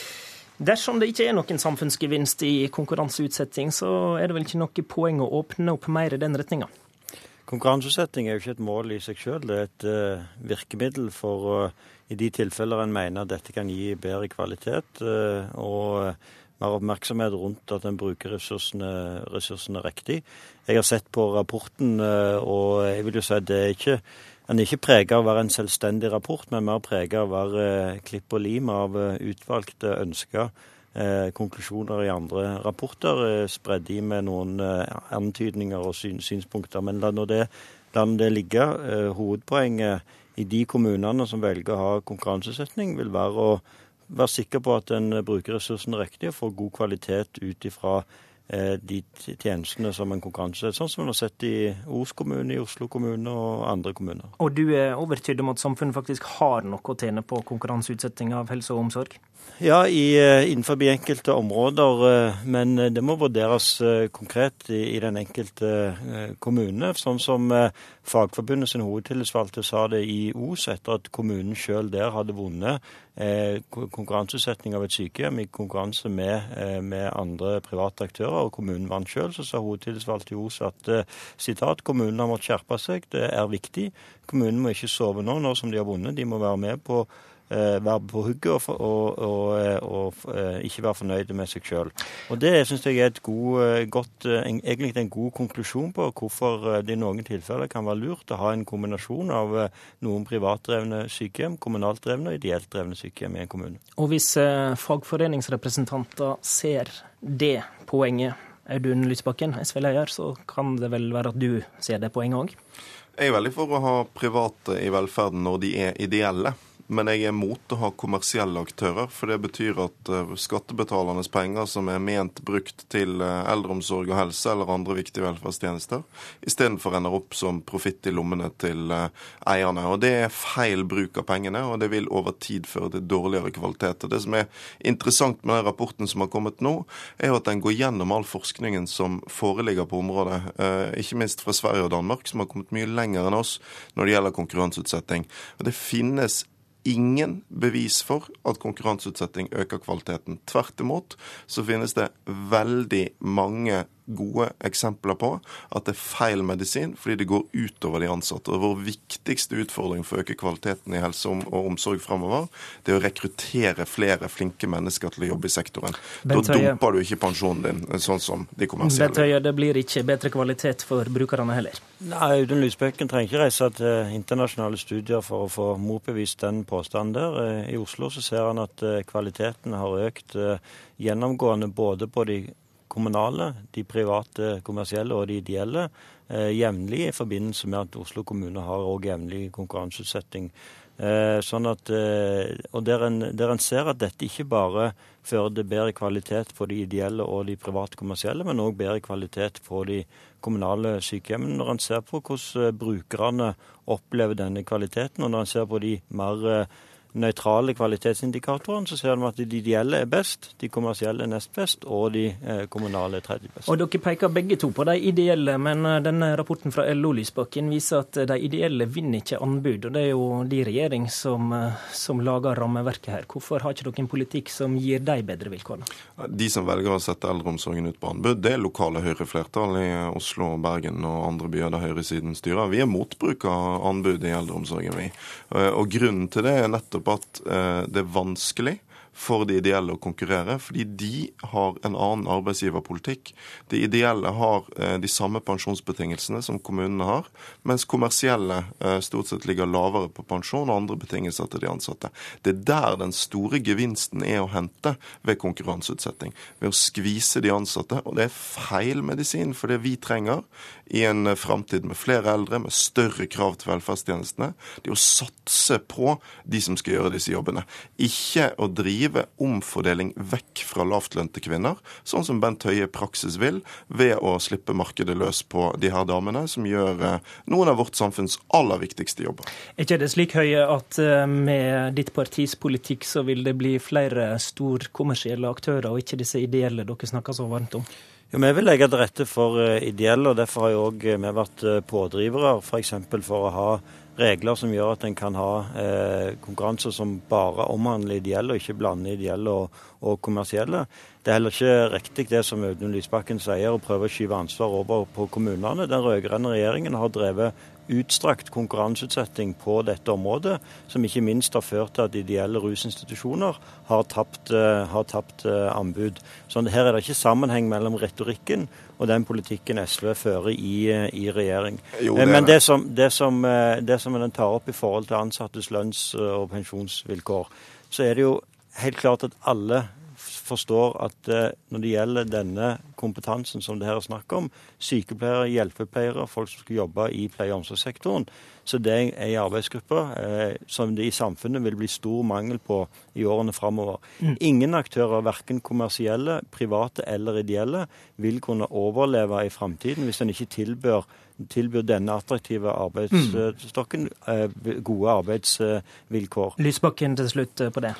Dersom det ikke er noen samfunnsgevinst i konkurranseutsetting, så er det vel ikke noe poeng å åpne opp mer i den retninga? Konkurranseutsetting er jo ikke et mål i seg selv, det er et uh, virkemiddel for uh, i de tilfeller en mener dette kan gi bedre kvalitet uh, og mer oppmerksomhet rundt at en bruker ressursene, ressursene, riktig. Jeg har sett på rapporten, og jeg vil jo si at det er ikke den er ikke preget av å være en selvstendig rapport, men mer preget av å være klipp og lim av utvalgte ønsker eh, konklusjoner i andre rapporter, eh, spredd i med noen eh, antydninger og syn, synspunkter. Men la nå det, det ligge. Eh, hovedpoenget i de kommunene som velger å ha konkurransesetning, vil være å være sikker på at en bruker ressursene riktig og får god kvalitet ut ifra de tjenestene som en konkurranse, sånn som en har sett i Os kommune, i Oslo kommune og andre kommuner. Og du er overbevist om at samfunnet faktisk har noe å tjene på konkurranseutsetting av helse og omsorg? Ja, i, eh, innenfor enkelte områder, eh, men det må vurderes konkret i, i den enkelte kommune. Sånn som Fagforbundet sin hovedtillitsvalgte sa det i Os etter at kommunen sjøl der hadde vunnet Eh, konkurranseutsetting av et sykehjem i konkurranse med, eh, med andre private aktører, og kommunen vant sjøl, så sa hovedtillitsvalgt i Os at eh, sitat, kommunen har måttet skjerpe seg, det er viktig. Kommunen må ikke sove nå, nå som de har vunnet. De må være med på Eh, være på hugget og, og, og, eh, og, ikke være fornøyde med seg sjøl. Det syns jeg er god, godt, en, egentlig en god konklusjon på hvorfor det i noen tilfeller kan være lurt å ha en kombinasjon av noen privatdrevne sykehjem, kommunalt drevne og ideelt drevne sykehjem i en kommune. Og hvis fagforeningsrepresentanter ser det poenget, Audun Lysbakken, SV-leder, så kan det vel være at du ser det poenget òg? Jeg er veldig for å ha private i velferden når de er ideelle. Men jeg er mot å ha kommersielle aktører, for det betyr at uh, skattebetalernes penger som er ment brukt til uh, eldreomsorg og helse eller andre viktige velferdstjenester, istedenfor ender opp som profitt i lommene til uh, eierne. Og Det er feil bruk av pengene, og det vil over tid føre til dårligere kvalitet. Og Det som er interessant med den rapporten som har kommet nå, er jo at den går gjennom all forskningen som foreligger på området, ikke minst fra Sverige og Danmark, som har kommet mye lenger enn oss når det gjelder konkurranseutsetting. Og Det finnes ingen bevis for at konkurranseutsetting øker kvaliteten. Tvert imot så finnes det veldig mange gode eksempler på at det er feil medisin fordi det går utover de ansatte. Og Vår viktigste utfordring for å øke kvaliteten i helse og omsorg framover, det er å rekruttere flere flinke mennesker til å jobbe i sektoren. Da dumper du ikke pensjonen din, sånn som de kommersielle. Bent Høie, det blir ikke bedre kvalitet for brukerne heller? Nei, Audun Lysbøkken trenger ikke reise til internasjonale studier for å få motbevist den påstanden der. Eh, I Oslo så ser han at eh, kvaliteten har økt eh, gjennomgående både på de kommunale, de private kommersielle og de ideelle eh, jevnlig i forbindelse med at Oslo kommune har òg jevnlig konkurranseutsetting. Eh, sånn at, eh, og der en, der en, ser at dette ikke bare fører til bedre kvalitet på de ideelle og de private kommersielle, men òg bedre kvalitet på de kommunale sykehjemmene. Når en ser på hvordan brukerne opplever denne kvaliteten, og når en ser på de mer nøytrale kvalitetsindikatorene, så ser vi at de ideelle er best, de kommersielle er nest best, og de eh, kommunale er tredje best. Og Dere peker begge to på de ideelle, men eh, denne rapporten fra LO Lysbakken viser at de ideelle vinner ikke anbud. og Det er jo de regjering som, eh, som lager rammeverket her. Hvorfor har ikke dere en politikk som gir de bedre vilkår? De som velger å sette eldreomsorgen ut på anbud, det er lokale Høyre-flertall i Oslo, Bergen og andre byer der høyresiden styrer. Vi er mot bruk av anbud i eldreomsorgen, vi. Og Grunnen til det er nettopp nettopp at eh, det er vanskelig for de ideelle å konkurrere, fordi de har en annen arbeidsgiverpolitikk. De ideelle har eh, de samme pensjonsbetingelsene som kommunene har, mens kommersielle eh, stort sett ligger lavere på pensjon og andre betingelser til de ansatte. Det er der den store gevinsten er å hente ved konkurranseutsetting. Ved å skvise de ansatte. Og det er feil medisin, for det vi trenger i en eh, framtid med flere eldre, med større krav til velferdstjenestene, det er å satse på de som skal gjøre disse jobbene. Ikke å drive omfordeling vekk fra lavtlønte kvinner, sånn som Bent Høie i praksis vil, ved å slippe markedet løs på de her damene, som gjør eh, noen av vårt samfunns aller viktigste jobber. Er ikke det slik, Høie, at eh, med ditt partis politikk så vil det bli flere storkommersielle aktører, og ikke disse ideelle dere snakker så varmt om? Ja, Vi vil legge til rette for eh, ideelle, og derfor har jo òg vi vært pådrivere f.eks. For, for å ha regler som gjør at en kan ha eh, konkurranser som bare omhandler ideelle, og ikke blander ideelle og, og, kommersielle. Det er heller ikke riktig det som Audun Lysbakken sier, å prøve å skyve ansvar over på kommunene. Den rød-grønne regjeringen har drevet utstrakt konkurranseutsetting på dette området, som ikke minst har ført til at ideelle rusinstitusjoner har tapt, uh, har tapt uh, anbud. Så her er det ikke sammenheng mellom retorikken og den politikken SV fører i, uh, i regjering. Jo, det Men det som, det, som, det som den tar opp i forhold til ansattes lønns- og pensjonsvilkår, så er det jo helt klart at alle forstår at eh, når det gjelder denne kompetansen som det her er snakk om, sykepleiere, hjelpepleiere, folk som skal jobbe i pleie- og omsorgssektoren, så det er ei arbeidsgruppe eh, som det i samfunnet vil bli stor mangel på i årene framover. Mm. Ingen aktører, verken kommersielle, private eller ideelle, vil kunne overleve i framtiden hvis en ikke tilbør tilbyr denne attraktive arbeidsstokken eh, gode arbeidsvilkår. Lysbakken til slutt eh, på det.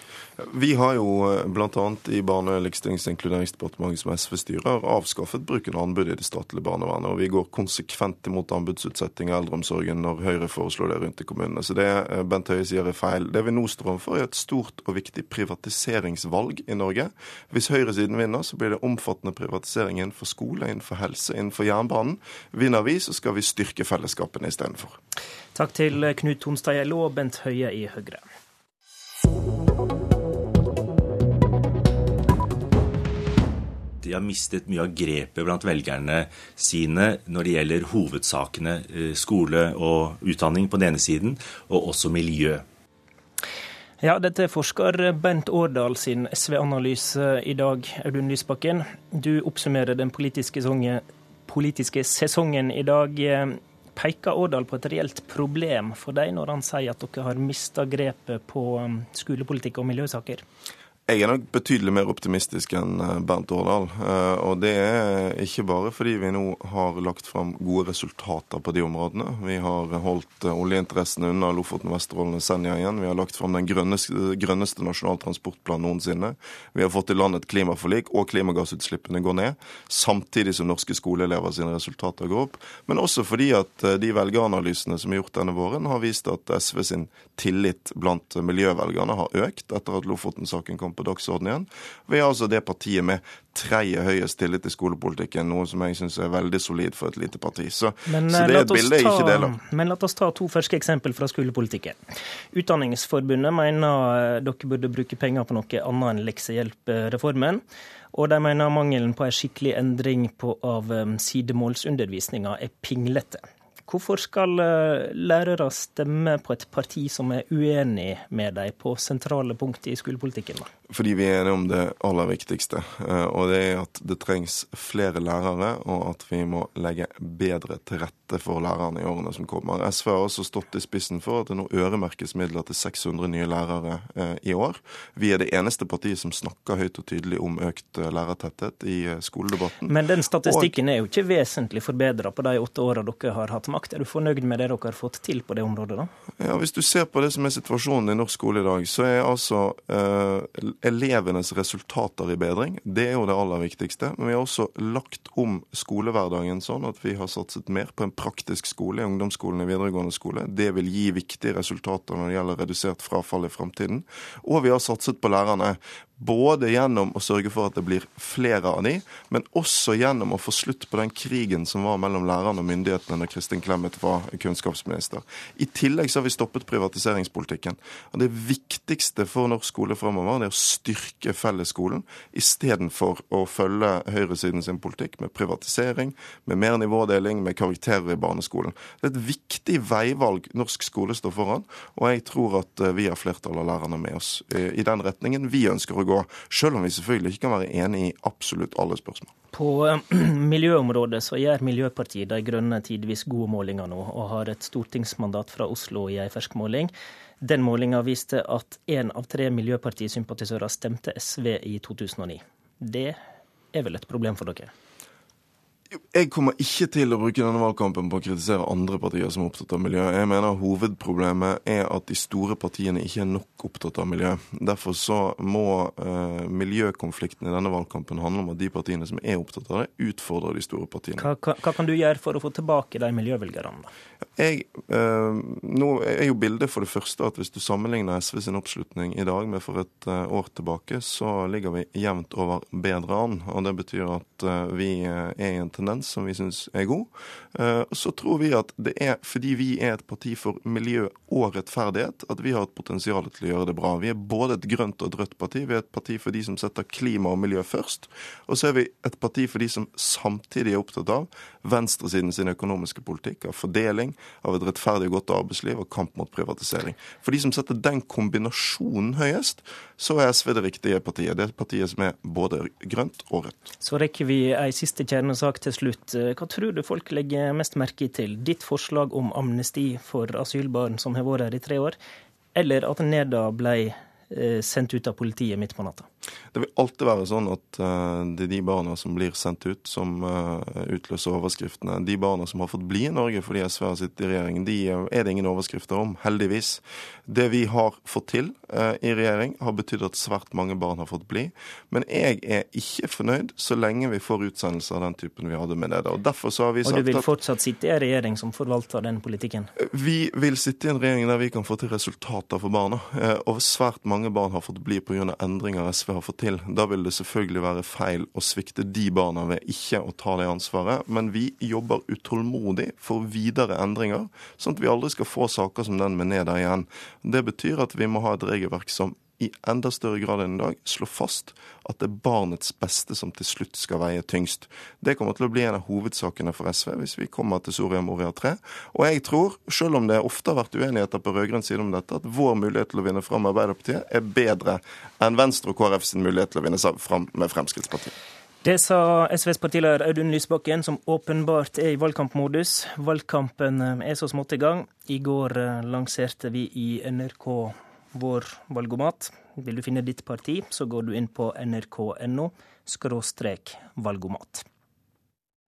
Vi har jo eh, bl.a. i Barne-, likestillings- og inkluderingsdepartementet som SV styrer, avskaffet bruken av anbud i det statlige barnevernet. Og vi går konsekvent imot anbudsutsetting av eldreomsorgen når Høyre foreslår det rundt i kommunene. Så det Bent Høie sier er feil. Det vi nå står overfor, er et stort og viktig privatiseringsvalg i Norge. Hvis høyresiden vinner, så blir det omfattende privatisering innenfor skole, innenfor helse, innenfor jernbanen. Vinner vi, så skal skal vi styrke fellesskapene istedenfor. Takk til Knut Tonstad i og Bent Høie i Høyre. de har mistet mye av grepet blant velgerne sine når det gjelder hovedsakene eh, skole og utdanning på den ene siden, og også miljø. Ja, dette er forsker Bent Årdal sin SV-analyse i dag, Audun Lysbakken. Du oppsummerer den politiske sesongen politiske sesongen i dag. Eh, peker Årdal på et reelt problem for deg når han sier at dere har mista grepet på um, skolepolitikk og miljøsaker? Jeg er nok betydelig mer optimistisk enn eh, Bernt Årdal. Eh, og det er ikke bare fordi vi nå har lagt fram gode resultater på de områdene. Vi har holdt eh, oljeinteressene unna Lofoten, Vesterålen og Senja igjen. Vi har lagt fram den grønneste, grønneste nasjonal transportplan noensinne. Vi har fått i land et klimaforlik, og klimagassutslippene går ned. Samtidig som norske skoleelever sine resultater går opp. Men også fordi at de velgeranalysene som er gjort denne våren, har vist at SV sin tillit blant miljøvelgerne har økt etter at Lofoten-saken kom på dagsordenen igjen. Vi er altså det partiet med tredje høyest tillit til skolepolitikken, noe som jeg syns er veldig solid for et lite parti. Så, men, så det er et bilde jeg ikke deler. Men la oss ta to ferske eksempel fra skolepolitikken. Utdanningsforbundet mener dere burde bruke penger på noe annet enn leksehjelpreformen. Og de mener mangelen på en skikkelig endring på, av um, sidemålsundervisninga er pinglete. Hvorfor skal eh, lærere stemme på et parti som er uenig med dem på sentrale punkt i skolepolitikken? Da? Fordi vi er enige om det aller viktigste, eh, og det er at det trengs flere lærere, og at vi må legge bedre til rette for lærerne i årene som kommer. SV har også stått i spissen for at det nå øremerkes midler til 600 nye lærere eh, i år. Vi er det eneste partiet som snakker høyt og tydelig om økt lærertetthet i skoledebatten. Men den statistikken og... er jo ikke vesentlig forbedra på de åtte åra dere har hatt makt. Er du fornøyd med det dere har fått til på det området, da? Ja, Hvis du ser på det som er situasjonen i norsk skole i dag, så er altså eh, elevenes resultater i bedring. Det er jo det aller viktigste. Men vi har også lagt om skolehverdagen sånn at vi har satset mer på en praktisk skole i ungdomsskolen i videregående skole. Det vil gi viktige resultater når det gjelder redusert frafall i framtiden. Og vi har satset på lærerne Både gjennom å sørge for at det blir flere av de, men også gjennom å få slutt på den krigen som var mellom lærerne og myndighetene da Kristin Clemet var kunnskapsminister. I tillegg så har vi stoppet privatiseringspolitikken. Og Det viktigste for norsk skole fremover er å styrke fellesskolen istedenfor å følge høyresiden sin politikk med privatisering, med mer nivådeling, med karakterer i barneskolen. Det er et viktig veivalg norsk skole står foran, og jeg tror at eh, vi har flertallet av lærerne med oss i den retningen vi ønsker å gå selv om vi selvfølgelig ikke kan være enig i absolutt alle spørsmål. På eh, miljøområdet så gjør Miljøpartiet De Grønne tidvis gode målinger nå, og har et stortingsmandat fra Oslo i ei fersk måling. Den målinga viste at én av tre miljøpartisympatisører stemte SV i 2009. Det er vel et problem for dere? Jeg kommer ikke til å bruke denne valgkampen på å kritisere andre partier som er opptatt av miljø. Jeg mener hovedproblemet er at de store partiene ikke er nok opptatt av miljø. Derfor så må eh, miljøkonflikten i denne valgkampen handle om at de partiene som er opptatt av det, utfordrer de store partiene. Hva, hva, hva kan du gjøre for å få tilbake de miljøvelgerne? Jeg, eh, nå er jo bildet for det første at hvis du sammenligner SV sin oppslutning i dag med for et eh, år tilbake, så ligger vi jevnt over bedre an. Og det betyr at vi er i en tendens som vi syns er god. Eh, så tror vi at det er fordi vi er et parti for miljø og rettferdighet at vi har et potensial til å gjøre det bra. Vi er både et grønt og et rødt parti. Vi er et parti for de som setter klima og miljø først. Og så er vi et parti for de som samtidig er opptatt av venstresiden sin økonomiske politikk, av fordeling, av et rettferdig og godt arbeidsliv og kamp mot privatisering. For de som setter den kombinasjonen høyest, så er SV det riktige partiet. Det er partiet som er både grønt og rødt. Så rekker vi ei siste kjernesak til slutt. Hva tror du folk legger mest merke til? Ditt forslag om amnesti for asylbarn som har vært her i tre år, eller at Neda ble eh, sendt ut av politiet midt på natta? Det vil alltid være sånn at uh, det er de barna som blir sendt ut, som uh, utløser overskriftene. De barna som har fått bli i Norge fordi SV har sittet i regjering, de er det ingen overskrifter om, heldigvis. Det vi har fått til i regjering, har betydd at svært mange barn har fått bli. Men jeg er ikke fornøyd så lenge vi får utsendelser av den typen vi hadde med det. Og derfor så har vi sagt at... Og du vil fortsatt sitte i en regjering som forvalter den politikken? Vi vil sitte i en regjering der vi kan få til resultater for barna. Og svært mange barn har fått bli pga. endringer SV har fått til. Da vil det selvfølgelig være feil å svikte de barna ved ikke å ta det ansvaret. Men vi jobber utålmodig for videre endringer, sånn at vi aldri skal få saker som den med Neda igjen. Det betyr at vi må ha et regelverk som i enda større grad enn i dag slå fast at det er barnets beste som til slutt skal veie tyngst. Det kommer til å bli en av hovedsakene for SV hvis vi kommer til Soria Moria 3. Og jeg tror, selv om det ofte har vært uenigheter på rød-grønn side om dette, at vår mulighet til å vinne fram med Arbeiderpartiet er bedre enn Venstre og KrF sin mulighet til å vinne fram med Fremskrittspartiet. Det sa SVs partileder Audun Lysbakken, som åpenbart er i valgkampmodus. Valgkampen er så smått i gang. I går eh, lanserte vi i NRK vår valgomat. Vil du finne ditt parti, så går du inn på nrk.no valgomat.